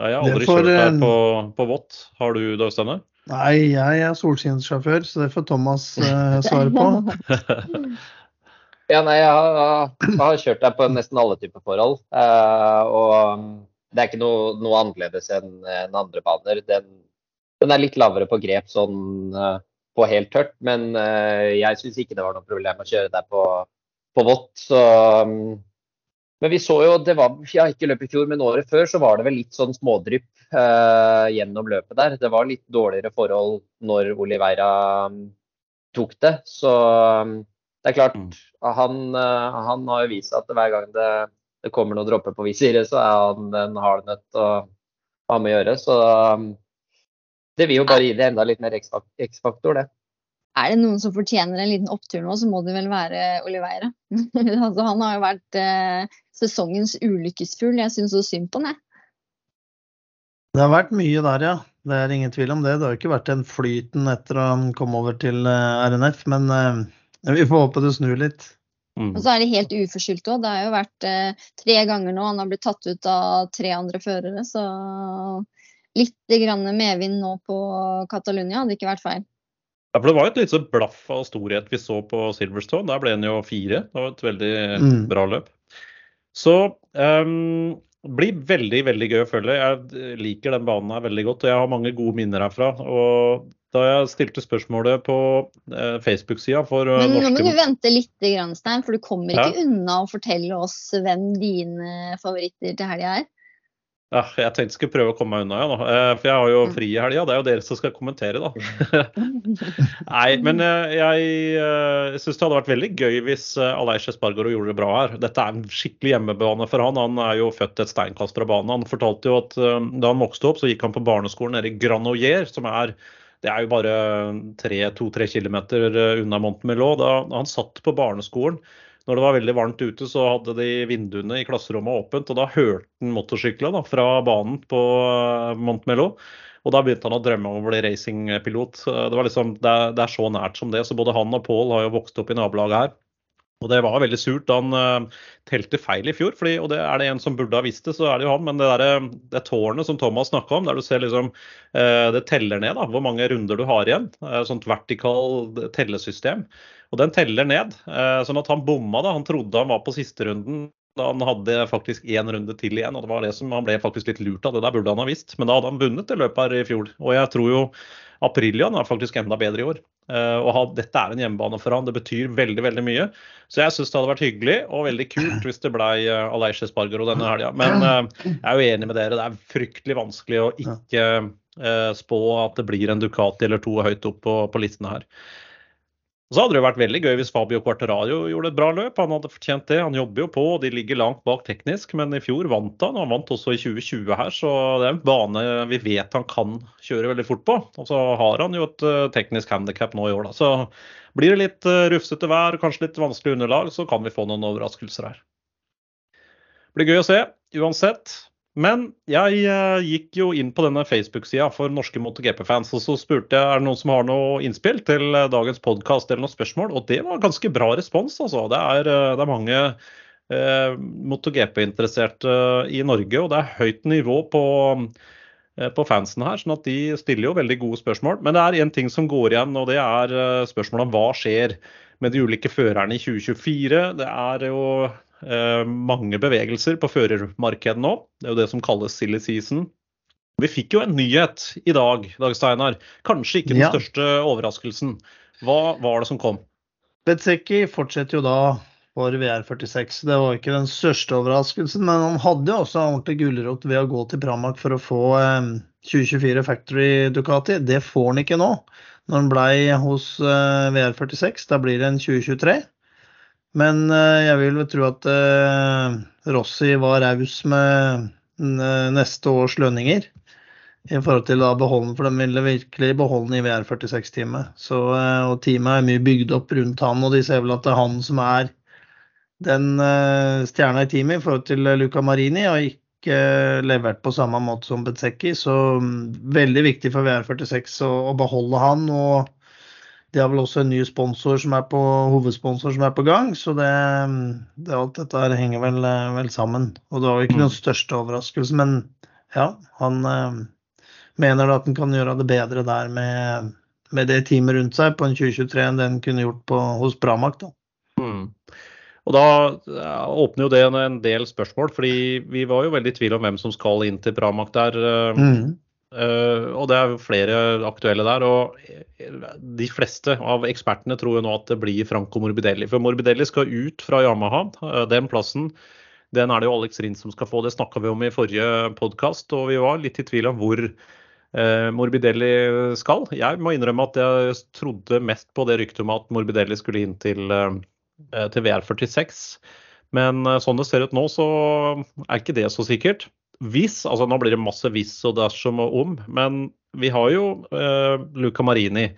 Speaker 2: Ja, jeg har aldri
Speaker 5: får,
Speaker 2: kjørt der
Speaker 5: eh,
Speaker 2: på, på vått. Har du det?
Speaker 5: Nei, jeg er solskinnssjåfør, så det får Thomas eh, svare på.
Speaker 3: Ja, nei, jeg har, jeg har kjørt der på nesten alle typer forhold. eh, og um, det er ikke noe, noe annerledes enn en andre baner. Den, den er litt lavere på grep sånn eh, på helt tørt, men eh, jeg syns ikke det var noe problem å kjøre der på, på vått. Så, um, men vi så jo, det var, ja, ikke løpet i fjor, men året før så var det vel litt sånn smådrypp eh, gjennom løpet der. Det var litt dårligere forhold når Oliveira um, tok det. Så um, det er klart,
Speaker 2: Mm.
Speaker 3: han, eh, han har jo vist at hver gang det, det kommer noen dråper på visiret, så er han en hard nøtt å ha med å gjøre. Så det vil jo bare gi det enda litt mer X-faktor, det.
Speaker 4: Er det noen som fortjener en liten opptur nå, så må det vel være Oliveira. altså, han har jo vært eh, sesongens ulykkesfugl. Jeg syns så synd på han, jeg.
Speaker 5: Det har vært mye der, ja. Det er ingen tvil om det. Det har ikke vært den flyten etter å komme over til eh, RNF, men eh, vi får håpe det snur litt.
Speaker 2: Mm.
Speaker 4: Og så er det helt uforskyldt òg. Det har jo vært eh, tre ganger nå han har blitt tatt ut av tre andre førere, så litt grann medvind nå på Catalonia hadde ikke vært feil.
Speaker 2: Ja, for Det var et lite så blaff av storhet vi så på Silverstone. Der ble han jo fire. Det var et veldig
Speaker 5: Mm.
Speaker 2: bra løp. Så um, blir veldig veldig gøy å følge. Jeg liker den banen her veldig godt, og jeg har mange gode minner herfra. og Da jeg stilte spørsmålet på eh, Facebook-sida for eh,
Speaker 4: Men nå må du vente litt, Stein, for du kommer
Speaker 2: Ja.
Speaker 4: ikke unna å fortelle oss hvem dine favoritter til helga er.
Speaker 2: Ja, jeg tenkte jeg skulle prøve å komme meg unna, ja, da. Eh, For jeg har jo
Speaker 4: Mm.
Speaker 2: fri i helga. Det er jo dere som skal kommentere, da. Nei, men eh, jeg uh, syns det hadde vært veldig gøy hvis Aleish Espargaro gjorde det bra her. Dette er en skikkelig hjemmebane for han. Han er jo født et steinkast fra banen. Han fortalte jo at eh, da han vokste opp, så gikk han på barneskolen nede i Granoyer, som er det er jo bare to-tre kilometer eh, unna Montmelot. Da han satt på barneskolen når det var veldig varmt ute, så hadde de vinduene i klasserommet åpent, og da hørte han motorsyklene fra banen på eh, Montmelot. Og da begynte han å drømme om å bli racingpilot. Det, liksom, det, er, det er så nært som det. Så både han og Pål har jo vokst opp i nabolaget her. Og det var veldig surt da han uh, telte feil i fjor. Fordi, og det er det en som burde ha visst det, så er det jo han. Men det, der, det tårnet som Thomas snakka om, der du ser liksom uh, Det teller ned da, hvor mange runder du har igjen. Uh, sånt vertikal tellesystem. Og den teller ned. Uh, sånn at han bomma da. Han trodde han var på siste runden da han hadde faktisk én runde til igjen. og det var det som Han ble faktisk litt lurt av. Det der burde han ha visst. Men da hadde han vunnet det løpet her i fjor. Og jeg tror jo Aprilian er faktisk enda bedre i år. Uh, og ha, dette er en hjemmebane for han, Det betyr veldig veldig mye. Så jeg syns det hadde vært hyggelig og veldig kult hvis det ble uh, Aleish Espargaro denne helga. Men uh, jeg er jo enig med dere. Det er fryktelig vanskelig å ikke uh, spå at det blir en Ducati eller to høyt opp på, på listene her. Og så hadde det vært veldig gøy hvis Fabio Quarterario gjorde et bra løp. Han hadde fortjent det. Han jobber jo på, og de ligger langt bak teknisk. Men i fjor vant han, og han vant også i 2020 her. Så det er en bane vi vet han kan kjøre veldig fort på. Og så har han jo et uh, teknisk handikap nå i år, da. Så blir det litt uh, rufsete vær, kanskje litt vanskelig underlag, så kan vi få noen overraskelser her. Det blir gøy å se uansett. Men jeg uh, gikk jo inn på denne Facebook-sida for norske MotoGP-fans, og så spurte jeg er det noen som har noe innspill til uh, dagens podkast eller noen spørsmål, og det var ganske bra respons. altså. Det er, uh, det er mange MotoGP-interesserte i Norge, og det er høyt nivå på, på fansen her, sånn at de stiller jo veldig gode spørsmål. Men det er én ting som går igjen, og det er spørsmålet om hva skjer med de ulike førerne i 2024. Det er jo Eh, mange bevegelser på førermarkedet nå. Det er jo det som kalles silly season. Vi fikk jo en nyhet i dag, Dag Steinar. Kanskje ikke den
Speaker 5: Ja.
Speaker 2: største overraskelsen. Hva var det som kom?
Speaker 5: Betseki fortsetter jo da for VR46. Det var ikke den største overraskelsen, men han hadde jo også ordentlig gulrot ved å gå til Pramac for å få eh, 2024 Factory Ducati. Det får han ikke nå, når han blei hos eh, VR46. Da blir det en 2023. Men eh, jeg vil tro at eh, Rossi var raus med eh, neste års lønninger. I forhold til å beholde for de ville virkelig beholde i VR46-teamet. Og teamet er mye bygd opp rundt han, og de ser vel at det er han som er den stjerna i teamet i forhold til Luca Marini, og ikke levert på samme måte som Bezzecchi. Så um, veldig viktig for VR46 å, å, beholde han. og de har vel også en ny sponsor som er på, hovedsponsor som er på gang, så det, det alt dette her henger vel, vel, sammen. Og det var ikke noen største overraskelse, men ja, han eh, mener at han kan gjøre det bedre der med, med det teamet rundt seg på en 2023 enn det han kunne gjort på, hos Bramak. da.
Speaker 2: Mm. Og Da åpner jo det en del spørsmål, fordi vi var jo veldig i tvil om hvem som skal inn til Pramac der.
Speaker 5: Mm.
Speaker 2: Uh, og det er flere aktuelle der. Og de fleste av ekspertene tror jo nå at det blir Franco Morbidelli. For Morbidelli skal ut fra Yamaha. Uh, den plassen den er det jo Alex Rind som skal få. Det snakka vi om i forrige podkast, og vi var litt i tvil om hvor uh, Morbidelli skal. Jeg må innrømme at jeg trodde mest på det ryktet om at Morbidelli skulle inn til til VR46. Men sånn det ser ut nå, så er ikke det så sikkert. Hvis, altså Nå blir det masse hvis og dersom og om, men vi har jo eh, Luca Marini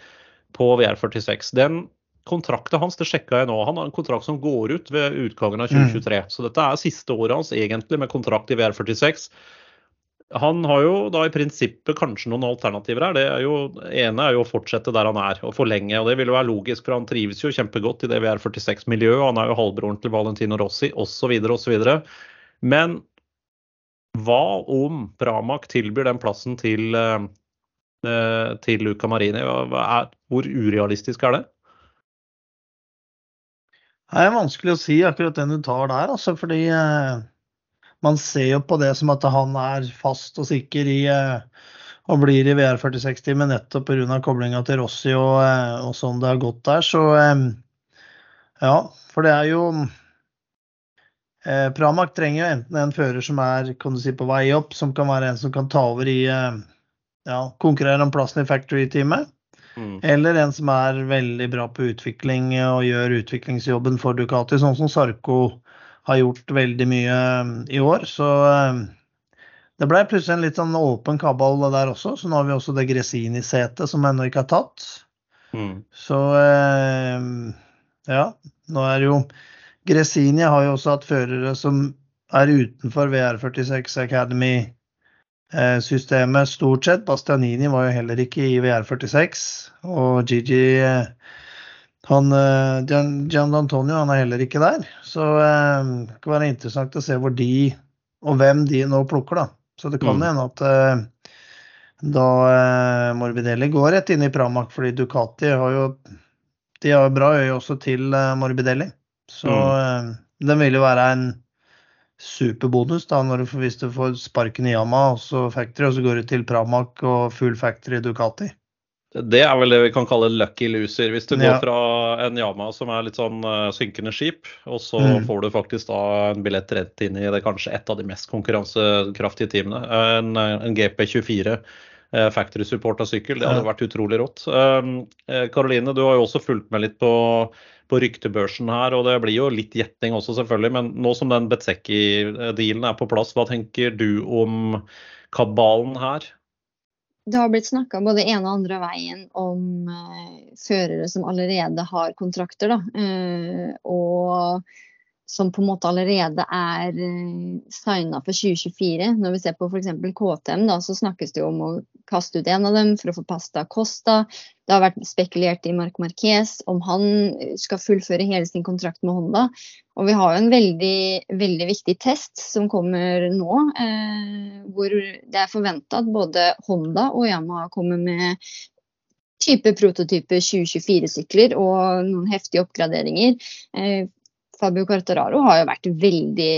Speaker 2: på VR46. Den kontrakten hans, det sjekka jeg nå, han har en kontrakt som går ut ved utgangen av 2023. Mm. Så dette er siste året hans egentlig med kontrakt i VR46. Han har jo da i prinsippet kanskje noen alternativer her. Det er jo, ene er jo å fortsette der han er og forlenge. og Det vil jo være logisk, for han trives jo kjempegodt i det VR46-miljøet. Han er jo halvbroren til Valentino Rossi osv. osv. Men hva om Pramac tilbyr den plassen til, til Luca Marini? Hvor urealistisk er det?
Speaker 5: Det er vanskelig å si akkurat den du tar der, altså, fordi man ser jo på det som at han er fast og sikker i og blir i VR46-teamet nettopp pga. koblinga til Rossi og, og, sånn det har gått der. Så ja, for det er jo eh, Pramac trenger jo enten en fører som er kan du si, på vei opp, som kan være en som kan ta over i ja, konkurrere om plassen i factory-teamet. Mm. Eller en som er veldig bra på utvikling og gjør utviklingsjobben for Ducati, sånn som Sarko har gjort veldig mye i år. Så det ble plutselig en litt sånn åpen kabal der også. Så nå har vi også det Gresini-setet som ennå ikke er tatt. Mm. Så ja, nå er det jo Gresini har jo også hatt førere som er utenfor VR46 Academy-systemet stort sett. Bastianini var jo heller ikke i VR46. Og Gigi han, Gian, Gian Antonio han er heller ikke der. Så eh, det kan være interessant å se hvor de og hvem de nå plukker, da. Så det kan hende mm. at eh, da eh, Morbidelli går rett inn i Pramac, fordi Ducati har jo de har bra øye også til eh, Morbidelli. Så mm. den vil jo være en superbonus da, når du, hvis du får sparken i Yama og så Factory, og så går du til Pramac og full Factory Ducati.
Speaker 2: Det er vel det vi kan kalle lucky loser. Hvis du ja. går fra en Yama som er litt sånn uh, synkende skip, og så mm. får du faktisk da en billett rett inn i det kanskje et av de mest konkurransekraftige teamene. En, en GP24 uh, factory support av sykkel. Det hadde vært utrolig rått. Karoline, uh, du har jo også fulgt med litt på, på ryktebørsen her, og det blir jo litt gjetting også, selvfølgelig. Men nå som den Betzecchi-dealen er på plass, hva tenker du om kabalen her?
Speaker 4: det har blitt snakka både ene og andre veien om uh, førere som allerede har kontrakter, da. Uh, og som på en måte allerede er uh, signa for 2024. Når vi ser på f.eks. KTM, da, så snakkes det om å kaste ut en av dem for å få Pasta Costa. Det har vært spekulert i Marc Marquez om han skal fullføre hele sin kontrakt med Honda. Og vi har jo en veldig, veldig viktig test som kommer nå, eh, hvor det er forventa at både Honda og Yamaha kommer med type prototype 2024-sykler og noen heftige oppgraderinger. Eh, Fabio Quartararo har jo vært veldig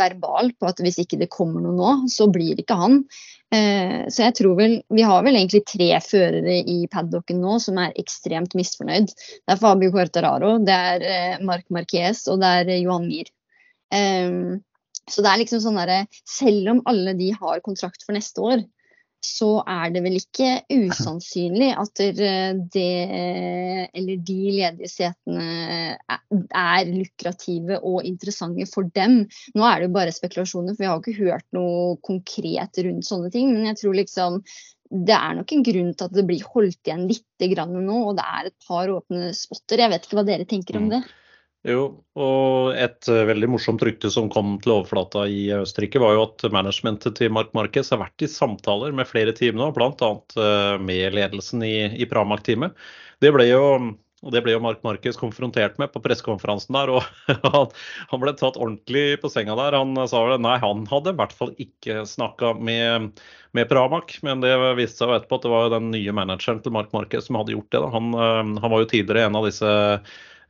Speaker 4: verbal på at hvis ikke det kommer noe nå, så blir det ikke han. Eh, så jeg tror vel Vi har vel egentlig tre førere i paddocken nå som er ekstremt misfornøyd. Det er Fabio Quartararo, det er eh, Marc Marquez og det er Johan Mir. Eh, så det er liksom sånn derre Selv om alle de har kontrakt for neste år, så er det vel ikke usannsynlig at det eller de ledige setene er lukrative og interessante for dem. Nå er det jo bare spekulasjoner, for vi har ikke hørt noe konkret rundt sånne ting. Men jeg tror liksom det er nok en grunn til at det blir holdt igjen litt nå, og det er et par åpne spotter. Jeg vet ikke hva dere tenker om mm.
Speaker 2: Jo, og et uh, veldig morsomt rykte som kom til overflata i Østerrike, var jo at managementet til Mark Marquez har vært i samtaler med flere team nå, bl.a. Uh, med ledelsen i, i Pramac-teamet. Det ble jo og det ble jo Mark Marquez konfrontert med på pressekonferansen der. og han, ble tatt ordentlig på senga der. Han sa vel nei, han hadde i hvert fall ikke snakka med, med Pramac. Men det viste seg jo etterpå at det var den nye manageren til Mark Marquez som hadde gjort det. Han, han, var jo tidligere en av disse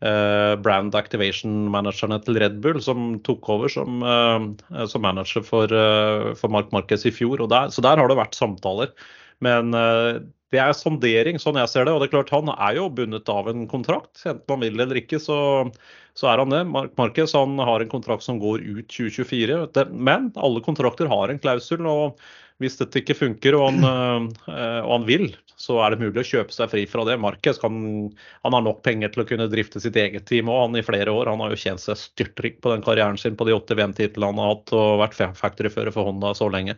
Speaker 2: Eh, brand activation-managerne til Red Bull, som tok over som, eh, som manager for, eh, for Mark Marquez i fjor. Der, så der har det vært samtaler. Men det er sondering, sånn jeg ser det. Og det er klart han er jo bundet av en kontrakt. Enten man vil eller ikke, så, så er han det. Mark Marquez han har en kontrakt som går ut 2024. Men alle kontrakter har en klausul. og hvis dette ikke funker og han, og han vil, så er det mulig å kjøpe seg fri fra det. Marquez kan, han har nok penger til å kunne drifte sitt eget team og han i flere år. Han har jo tjent seg styrtrik på den karrieren sin på de åtte VM-titlene han har hatt og vært factoryfører for Honda så lenge.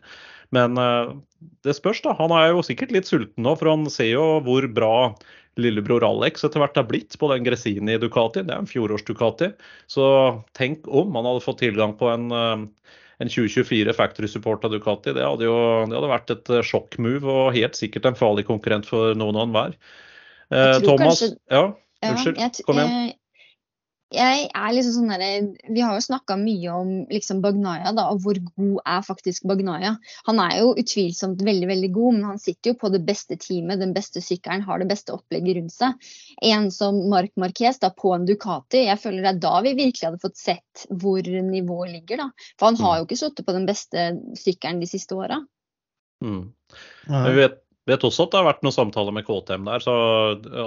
Speaker 2: Men uh, det spørs, da. Han er jo sikkert litt sulten nå, for han ser jo hvor bra lillebror Alex etter hvert har blitt på den Gresini Ducati. Det er en fjorårs Ducati. Så tenk om han hadde fått tilgang på en uh, en 2024 factory support av Ducati. Det hadde jo det hadde vært et eh, sjokkmove og helt sikkert en farlig konkurrent for noen og enhver. Eh, Thomas, kanskje, ja, unnskyld, kom igjen
Speaker 4: jeg er liksom sånn der, Vi har jo snakka mye om liksom Bagnaya, da, og hvor god er faktisk Bagnaya. Han er jo utvilsomt veldig veldig god, men han sitter jo på det beste teamet, den beste sykkelen, har det beste opplegget rundt seg. En som Mark Marquez da, på en Ducati, jeg føler det er da vi virkelig hadde fått sett hvor nivået ligger. da. For han har mm. jo ikke sittet på den beste sykkelen de siste åra.
Speaker 2: Mm. Vi vet vet også at det har vært noen samtaler med KTM der, så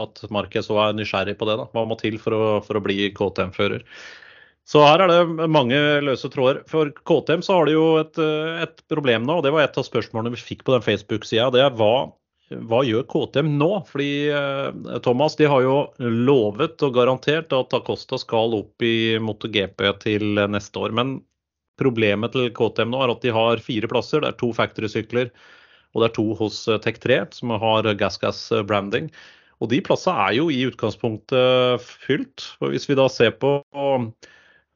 Speaker 2: at Marquez òg er nysgjerrig på det. da. Hva må til for å, for å bli KTM-fører? Så her er det mange løse tråder. For KTM så har de jo et, et problem nå, og det var et av spørsmålene vi fikk på den Facebook-sida. Det er hva, hva, gjør KTM nå? Fordi eh, Thomas, de har jo lovet og garantert at Acosta skal opp i MotoGP til neste år. Men problemet til KTM nå er at de har fire plasser. Det er to factory-sykler og det er to hos eh, Tech3 som har gassgass-branding. Og de plassene er jo i utgangspunktet fylt. Og hvis vi da ser på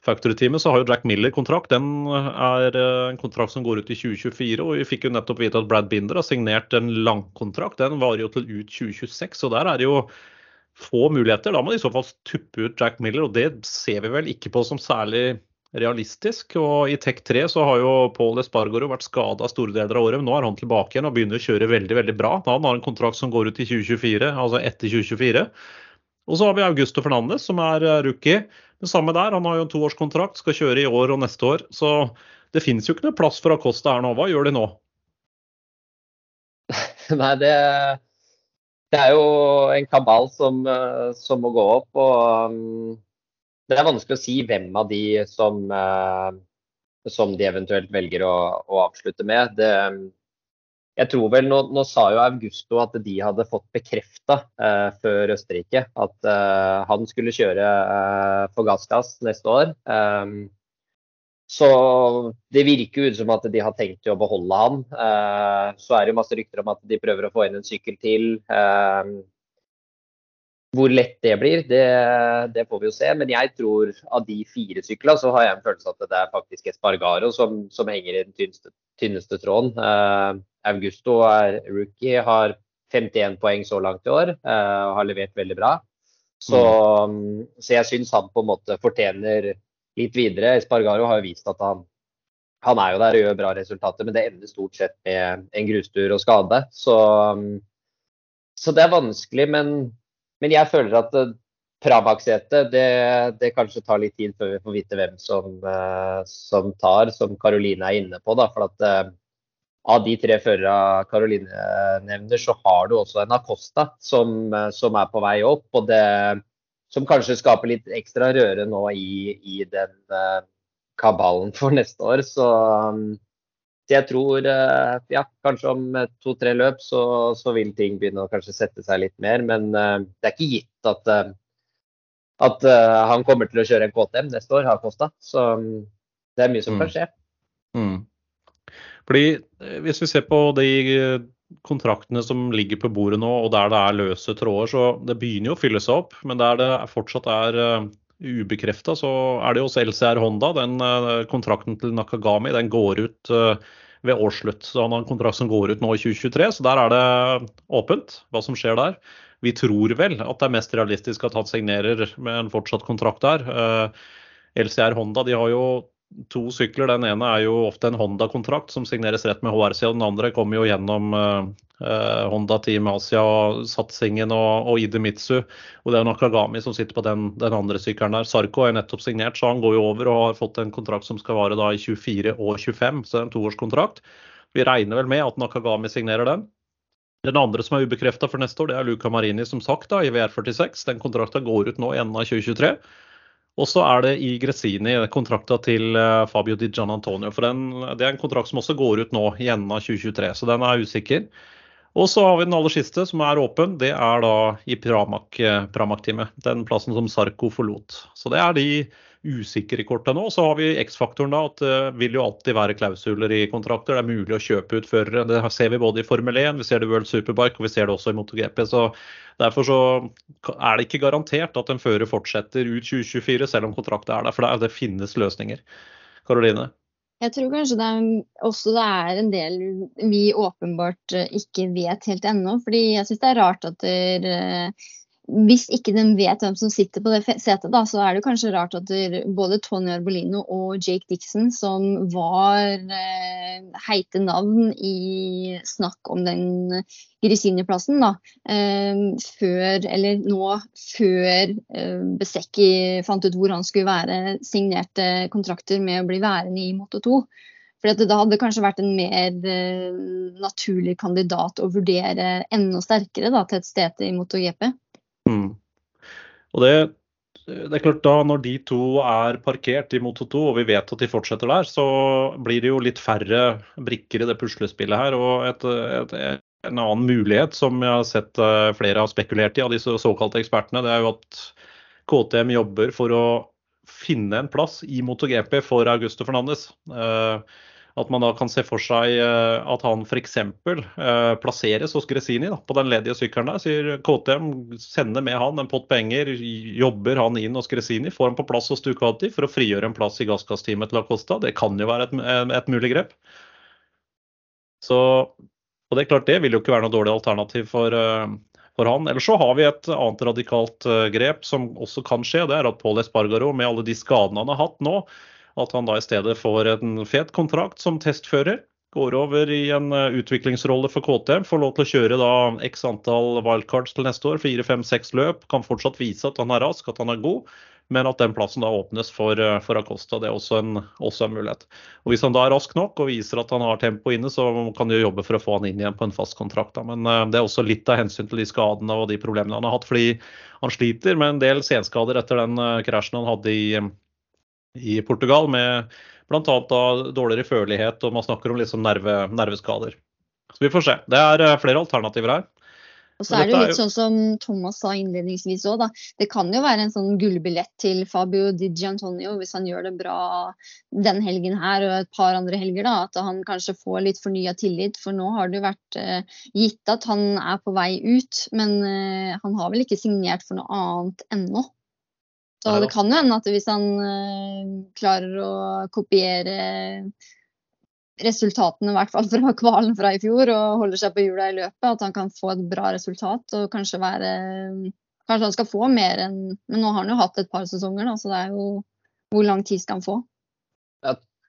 Speaker 2: Factory-teamet, så har jo Jack Miller kontrakt. Den er eh, en kontrakt som går ut i 2024. Og vi fikk jo nettopp vite at Brad Binder har signert en langkontrakt. Den varer jo til ut 2026. Og der er det jo få muligheter. Da må de i så fall tuppe ut Jack Miller, og det ser vi vel ikke på som særlig realistisk. Og i Tech 3 så har jo Paul Espargaro vært skada store deler av året. Men nå er han tilbake igjen og begynner å kjøre veldig veldig bra. Han har en kontrakt som går ut i 2024, altså etter 2024. Og så har vi Augusto Fernandes, som er eh, rookie. Det samme der, han har jo en toårskontrakt, skal kjøre i år og neste år. Så det finnes jo ikke noe plass for Acosta her nå. Hva gjør de nå?
Speaker 3: Nei, det, det, er jo en kabal som, eh, som må gå opp. og um, det er vanskelig å si hvem av de som, eh, som de eventuelt velger å, å avslutte med. Det, jeg tror vel, nå, nå, sa jo Augusto at de hadde fått bekrefta eh, før Østerrike at eh, han skulle kjøre eh, for gassgass neste år. Um, så det virker ut som at de har tenkt å beholde han. Eh, så er det masse rykter om at de prøver å få inn en sykkel til. Hvor lett det blir, det, det, får vi jo se. Men jeg tror av de fire syklene så har jeg en følelse at det er faktisk Espargaro som, som henger i den tynneste, tynneste tråden. Uh, Augusto er rookie, har 51 poeng så langt i år uh, og har levert veldig bra. Så, mm. så jeg syns han på en måte fortjener litt videre. Espargaro har jo vist at han, han er jo der og gjør bra resultater, men det ender stort sett med en grustur og skade. Så, så det er vanskelig, men men jeg føler at Prabak-setet, det, det, kanskje tar litt tid før vi får vite hvem som, uh, som tar, som Karoline er inne på. Da, for at uh, av de tre førerne Karoline nevner, så har du også en Acosta som, som, er på vei opp. og det Som kanskje skaper litt ekstra røre nå i, i den kabalen for neste år. Så jeg tror ja, kanskje om to-tre løp så, så, vil ting begynne å kanskje sette seg litt mer. Men det er ikke gitt at at han kommer til å kjøre en KTM neste år, har Kosta. Så det er mye som mm. kan skje. Mm.
Speaker 2: Fordi eh, Hvis vi ser på de eh, kontraktene som ligger på bordet nå, og der det er løse tråder, så det begynner jo å fylle seg opp. Men der det fortsatt er ubekrefta, så er det også LCR Honda. Den uh, kontrakten til Nakagami den går ut uh, ved årsslutt. Så han har en kontrakt som går ut nå i 2023, så der er det åpent hva som skjer der. Vi tror vel at det er mest realistisk at han signerer med en fortsatt kontrakt der. Eh, LCR Honda de har jo to sykler. Den ene er jo ofte en Honda-kontrakt som signeres rett med HRC. og Den andre kommer jo gjennom Honda Team Asia-satsingen og, og Idemitsu. Og det er Nakagami som sitter på den, den, andre sykkelen der. Sarko er nettopp signert, så han går jo over og har fått en kontrakt som skal vare da i 24 og 25, så det er en toårskontrakt. Vi regner vel med at Nakagami signerer den. Den andre som er ubekrefta for neste år, det er Luca Marini, som sagt, da, i VR46. Den kontrakta går ut nå i enden av 2023. Og så er det i Gressini kontrakta til eh, Fabio Di Gian Antonio. For den, det er en kontrakt som også går ut nå i enden av 2023, så den er usikker. Og så har vi den aller siste, som er åpen. Det er da i eh, Pramac-teamet. Den plassen som Sarko forlot. Så det er de usikre korta nå. Så har vi X-faktoren, da. At det vil jo alltid være klausuler i kontrakter. Det er mulig å kjøpe ut førere. Det ser vi både i Formel 1, vi ser det i World Superbike og vi ser det også i MotoGP. Så derfor så er det ikke garantert at en fører fortsetter ut 2024, selv om kontrakten er der. For det, finnes løsninger. Karoline?
Speaker 4: Jeg tror kanskje det er, også det er en del vi åpenbart eh, ikke vet helt ennå. fordi jeg syns det er rart at der, hvis ikke de vet hvem som sitter på det setet, da, så er det kanskje rart at både Tony Arbolino og Jake Dixon, som var eh, heite navn i snakk om den Grisini-plassen, da, eh, før, eller nå før eh, Besekki fant ut hvor han skulle være, signerte kontrakter med å bli værende i Moto 2. For da hadde det kanskje vært en mer eh, naturlig kandidat å vurdere enda sterkere da, til et sted i MotoGP. Mm.
Speaker 2: Og det, det, er klart da Når de to er parkert i Moto 2, og vi vet at de fortsetter der, så blir det jo litt færre brikker i det puslespillet her. og et, et, En annen mulighet som jeg har sett eh, flere har spekulert i av disse såkalte ekspertene, det er jo at KTM jobber for å finne en plass i MotoGP for Augusto Fernandes. At man da kan se for seg eh, at han f.eks. Eh, plasseres hos Gresini da, på den ledige sykkelen der. Sier KTM sender med han en pott penger, jobber han inn hos Gresini, får han på plass hos Ducati for å frigjøre en plass i gasskassteamet til Acosta. Det kan jo være et, et mulig grep. Så, og det er klart det vil jo ikke være noe dårlig alternativ for, eh, for han. Eller så har vi et annet radikalt grep som også kan skje. Det er at Paul Espargaro med alle de skadene han har hatt nå, at han da i stedet får en fet kontrakt som testfører. Går over i en eh, utviklingsrolle for KTM. Får lov til å kjøre da x antall wildcards til neste år. Fire, fem, seks løp. Kan fortsatt vise at han er rask, at han er god. Men at den plassen da åpnes for, eh, for Acosta. Det er også en, også en, mulighet. Og Hvis han da er rask nok og viser at han har tempo inne, så kan de jobbe for å få han inn igjen på en fast kontrakt. Da. Men uh, det er også litt av hensyn til de skadene og de problemene han har hatt. Fordi han sliter med en del senskader etter den krasjen han hadde i, i Portugal, med bl.a. dårligere førlighet, og man snakker om liksom nerve, nerveskader. Så vi får se. Det er eh, flere alternativer her.
Speaker 4: Og så er det jo litt sånn som Thomas sa innledningsvis òg. Det kan jo være en sånn gullbillett til Fabio Di Giantonio hvis han gjør det bra den helgen her og et par andre helger, da. At han kanskje får litt fornya tillit. For nå har det jo vært uh, gitt at han er på vei ut, men uh, han har vel ikke signert for noe annet ennå. Så det kan jo hende at hvis han uh, klarer å kopiere resultatene i hvert fall fra kvalen fra i fjor og holder seg på hjula i løpet, at han kan få et bra resultat og kanskje være Kanskje han skal få mer enn Men nå har han jo hatt et par sesonger, da, så det er jo Hvor lang tid skal han få?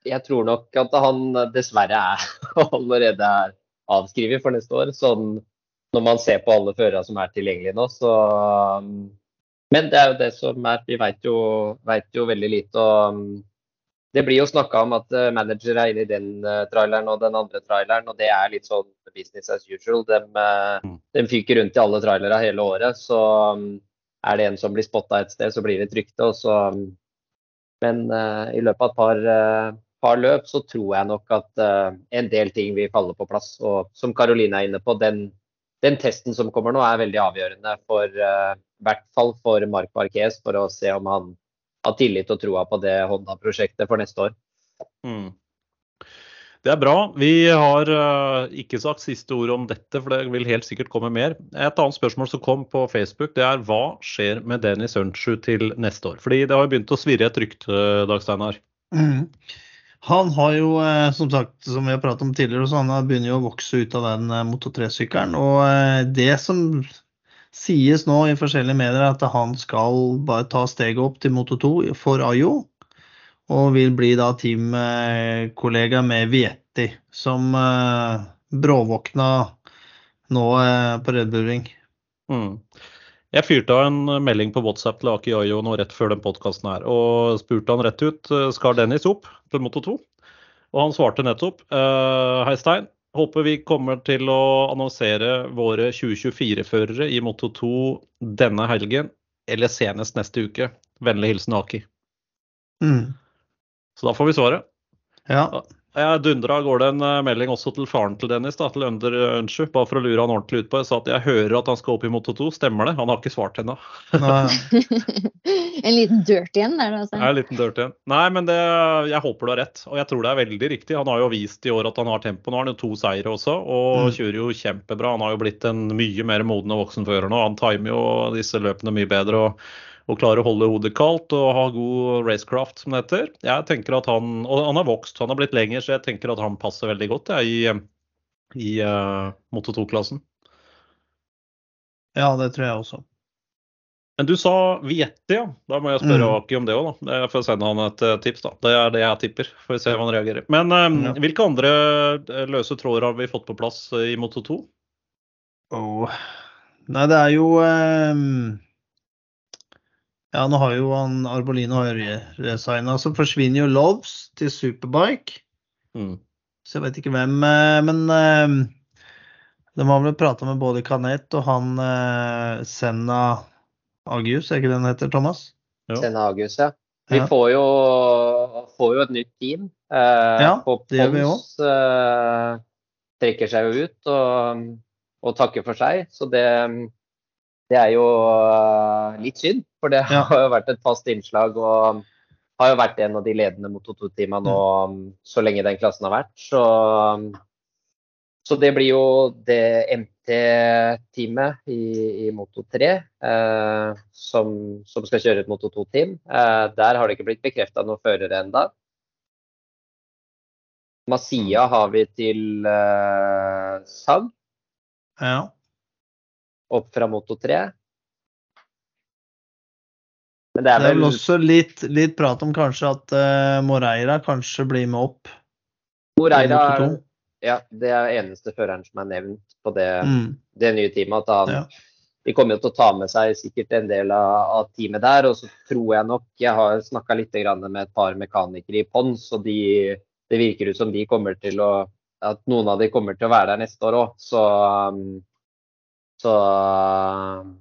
Speaker 3: Jeg tror nok at han dessverre er allerede er avskrevet for neste år. Sånn når man ser på alle førere som er tilgjengelige nå, så Men det er jo det som er Vi veit jo, vet jo veldig lite. og Det blir jo snakka om at uh, manager er inne i den uh, traileren og den andre traileren, og det er litt sånn business as usual. De, uh,
Speaker 2: Mm.
Speaker 3: de fyker rundt i alle trailere hele året. Så um, er det en som blir spotta et sted, så blir det et rykte. Og så, um, men uh, i løpet av et par, uh, par løp så tror jeg nok at uh, en del ting vil falle på plass. Og som Karoline er inne på, den, den testen som kommer nå er veldig avgjørende for uh, i hvert fall for Mark Marquez, for å se om han har tillit og troa på det Honda-prosjektet for neste år.
Speaker 2: Mm. Det er bra. Vi har uh, ikke sagt siste ord om dette, for det vil helt sikkert komme mer. Et annet spørsmål som kom på Facebook, det er hva skjer med Dennis Ørnsrud til neste år? Fordi det har jo begynt å svirre et rykte, Dag Steinar.
Speaker 5: Mm. Han har jo, eh, som sagt, som vi har pratet om tidligere, så han begynner jo å vokse ut av den eh, Moto 3-sykkelen. Og eh, det som sies nå i forskjellige medier, er at han skal bare ta steget opp til Moto 2 for Ayo. Og vil bli da teamkollega med Vietti, som bråvåkna nå på Red Bull Ring.
Speaker 2: Mm. Jeg fyrte av en melding på WhatsApp til Aki Ayo nå rett før den podkasten her, og spurte han rett ut skal Dennis opp til Moto 2. Og han svarte nettopp eh, Hei Stein, håper vi kommer til å annonsere våre 2024-førere i Moto 2 denne helgen eller senest neste uke. Vennlig hilsen Aki.
Speaker 5: Mm.
Speaker 2: Så da får vi svaret.
Speaker 5: Ja.
Speaker 2: Jeg dundra av gårde en eh, melding også til faren til Dennis, da, til Under Ønsju, bare for å lure han ordentlig ut på. Jeg sa at jeg hører at han skal opp i Moto 2. Stemmer det? Han har ikke svart ennå.
Speaker 4: En liten dirt igjen der, altså.
Speaker 2: Er en liten dørt igjen. Nei, men det, jeg håper du har rett, og jeg tror det er veldig riktig. Han har jo vist i år at han har tempo. Nå har han jo to seire også, og
Speaker 5: Mm.
Speaker 2: kjører jo kjempebra. Han har jo blitt en mye mer moden og voksen fører nå. Han timer jo disse løpene mye bedre. og og klarer å holde hodet kaldt og ha god racecraft, som det heter. Jeg tenker at han, Og han har vokst, han har blitt lenger, så jeg tenker at han passer veldig godt jeg, i, i uh, Moto 2-klassen.
Speaker 5: ja, det tror jeg også.
Speaker 2: Men du sa Vietti, ja. Da må jeg spørre
Speaker 5: Mm.
Speaker 2: Aki om det òg, da. Jeg får sende han et eh, tips, da. Det er det jeg tipper. Får vi se om han reagerer. Men um,
Speaker 5: Ja.
Speaker 2: hvilke andre eh, løse tråder har vi fått på plass eh, i Moto 2?
Speaker 5: Oh. Nei, det er jo ehm, Ja, nå har jo han Arbolino har resigna, så forsvinner jo Loves til Superbike.
Speaker 2: Mm.
Speaker 5: Så jeg vet ikke hvem, eh, men ehm, de har vel prata med både Canet og han eh, Senna Agius, er ikke det han heter, Thomas?
Speaker 2: Jo.
Speaker 3: Senna Agius, ja. Vi
Speaker 5: Ja.
Speaker 3: får, jo, får jo et nytt team. Eh,
Speaker 5: Ja,
Speaker 3: på
Speaker 5: det gjør vi
Speaker 3: Pons eh, trekker seg jo ut og, og takker for seg. Så det, det er jo eh, litt synd, for det har jo vært et fast innslag. og har jo vært en av de ledende Moto 2-teama nå så lenge den klassen har vært. Så, så det blir jo det MT-teamet i, i Moto 3 eh, som, som skal kjøre et Moto 2-team. Eh, der har det ikke blitt bekrefta noen førere enda. Masia har vi til eh, SAG,
Speaker 5: Ja.
Speaker 3: Opp fra Moto 3. Men det
Speaker 5: Det
Speaker 3: er
Speaker 5: er vel
Speaker 3: vel
Speaker 5: også litt, litt prat om kanskje at uh, Moreira kanskje blir med opp.
Speaker 3: Moreira er, ja, det er eneste føreren som er nevnt på det,
Speaker 5: Mm.
Speaker 3: det nye teamet. Han,
Speaker 5: Ja.
Speaker 3: De kommer jo til å ta med seg sikkert en del av, av teamet der. Og så tror jeg nok Jeg har snakka litt grann med et par mekanikere i Pons, og de, det virker ut som de kommer til å At noen av de kommer til å være der neste år òg. Så, um, så um,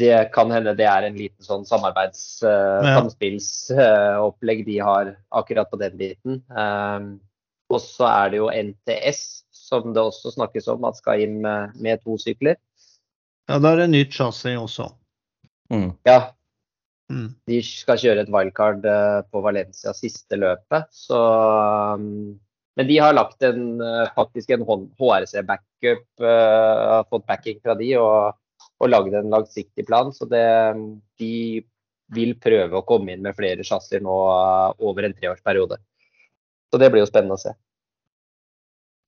Speaker 3: det kan hende det er en liten sånn samarbeids uh,
Speaker 5: Ja.
Speaker 3: samspillsopplegg de har akkurat på den biten. Um, og så er det jo NTS, som det også snakkes om at skal inn med, med to sykler.
Speaker 5: ja, da er det nytt chassis også.
Speaker 2: Mm.
Speaker 3: Ja,
Speaker 5: Mm.
Speaker 3: de skal kjøre et wildcard uh, på Valencia siste løpet. Så, um, men de har lagt en, eh, faktisk en HRC-backup, har fått backing fra de og, og lagd en langsiktig plan. Så det, de vil prøve å komme inn med flere chassiser nå eh, over en treårsperiode. Så det blir jo spennende å se.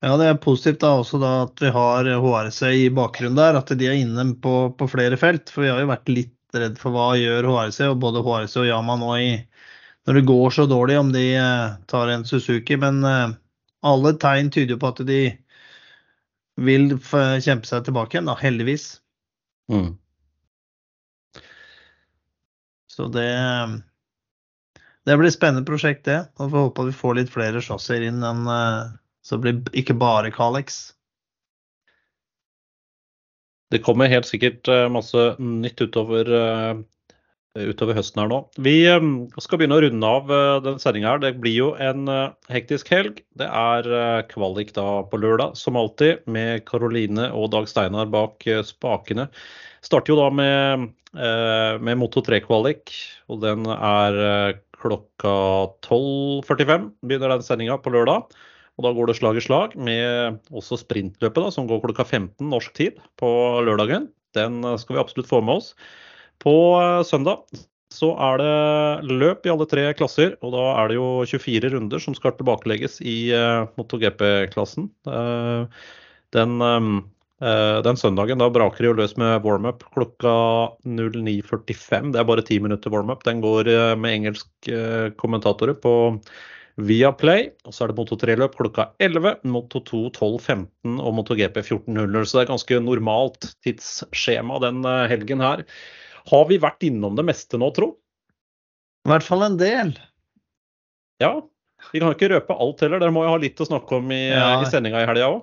Speaker 5: Ja, det er positivt da også da at vi har HRC i bakgrunnen der, at de er inne på, på flere felt. For vi har jo vært litt redd for hva gjør HRC, og både HRC og Yama nå i når det går så dårlig, om de eh, tar en Suzuki. Men eh, alle tegn tyder på at de vil kjempe seg tilbake igjen, da, heldigvis.
Speaker 2: Mm.
Speaker 5: Så det det blir et spennende prosjekt, det. Og vi at vi får litt flere chassier inn enn så det blir ikke bare Calex.
Speaker 2: Det kommer helt sikkert masse nytt utover, utover høsten her nå. Vi skal begynne å runde av den sendinga her. Det blir jo en hektisk helg. Det er kvalik da på lørdag, som alltid, med Karoline og Dag Steinar bak spakene. Starter jo da med, med Moto 3-kvalik, og den er klokka 12.45 begynner den sendinga på lørdag. Og da går det slag i slag med også sprintløpet, da, som går klokka 15 norsk tid på lørdagen. Den skal vi absolutt få med oss. På søndag så er det løp i alle tre klasser, og da er det jo 24 runder som skal tilbakelegges i uh, MotoGP-klassen. Uh, den Eh, den søndagen da braker det jo løs med warm-up klokka 09.45. Det er bare ti minutter warm-up. Den går eh, med engelske eh, kommentatorer på via Play. Og så er det Moto 3-løp klokka 11, Moto 2 12.15 og MotoGP 14.00. Så det er ganske normalt tidsskjema den helgen her. Har vi vært innom det meste nå, tro?
Speaker 5: I hvert fall en del.
Speaker 2: Ja. Vi kan ikke røpe alt heller. Dere må jo ha litt å snakke om i, ja. i sendinga i helga òg.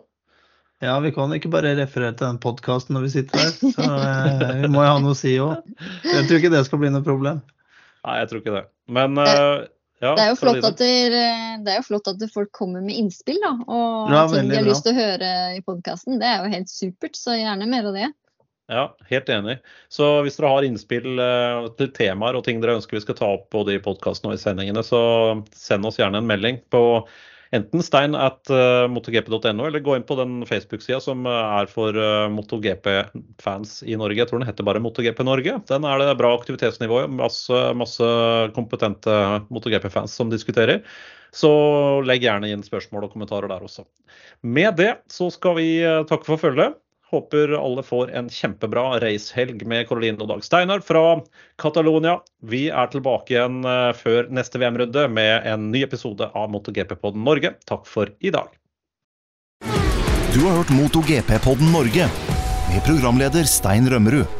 Speaker 5: Ja, vi kan ikke bare referere til den podkasten når vi sitter der. Så eh, vi må jo ha noe å si òg. Jeg tror ikke det skal bli noe problem.
Speaker 2: Nei, jeg tror ikke det. Men eh, ja.
Speaker 4: Det er, jo flott at der, det er jo flott at folk kommer med innspill da, og ja, ting de har bra. lyst til å høre i podkasten. Det er jo helt supert, så gjerne mer av det.
Speaker 2: Ja, helt enig. Så hvis dere har innspill uh, til temaer og ting dere ønsker vi skal ta opp både i podkasten og i sendingene, så send oss gjerne en melding på enten stein at uh, motogp.no, eller gå inn på den Facebook-sida som eh, er for MotoGP-fans i Norge. Jeg tror den heter bare MotoGP Norge. Den er det bra aktivitetsnivå i. Masse, masse kompetente MotoGP-fans som diskuterer. Så legg gjerne inn spørsmål og kommentarer der også. Med det så skal vi takke for følget. Håper alle får en kjempebra racehelg med Caroline og Dag Steinar fra Catalonia. Vi er tilbake igjen eh, før neste VM-runde med en ny episode av MotoGP-podden Norge. Takk for i dag.
Speaker 1: Du har hørt MotoGP-podden Norge med programleder Stein Rømmerud.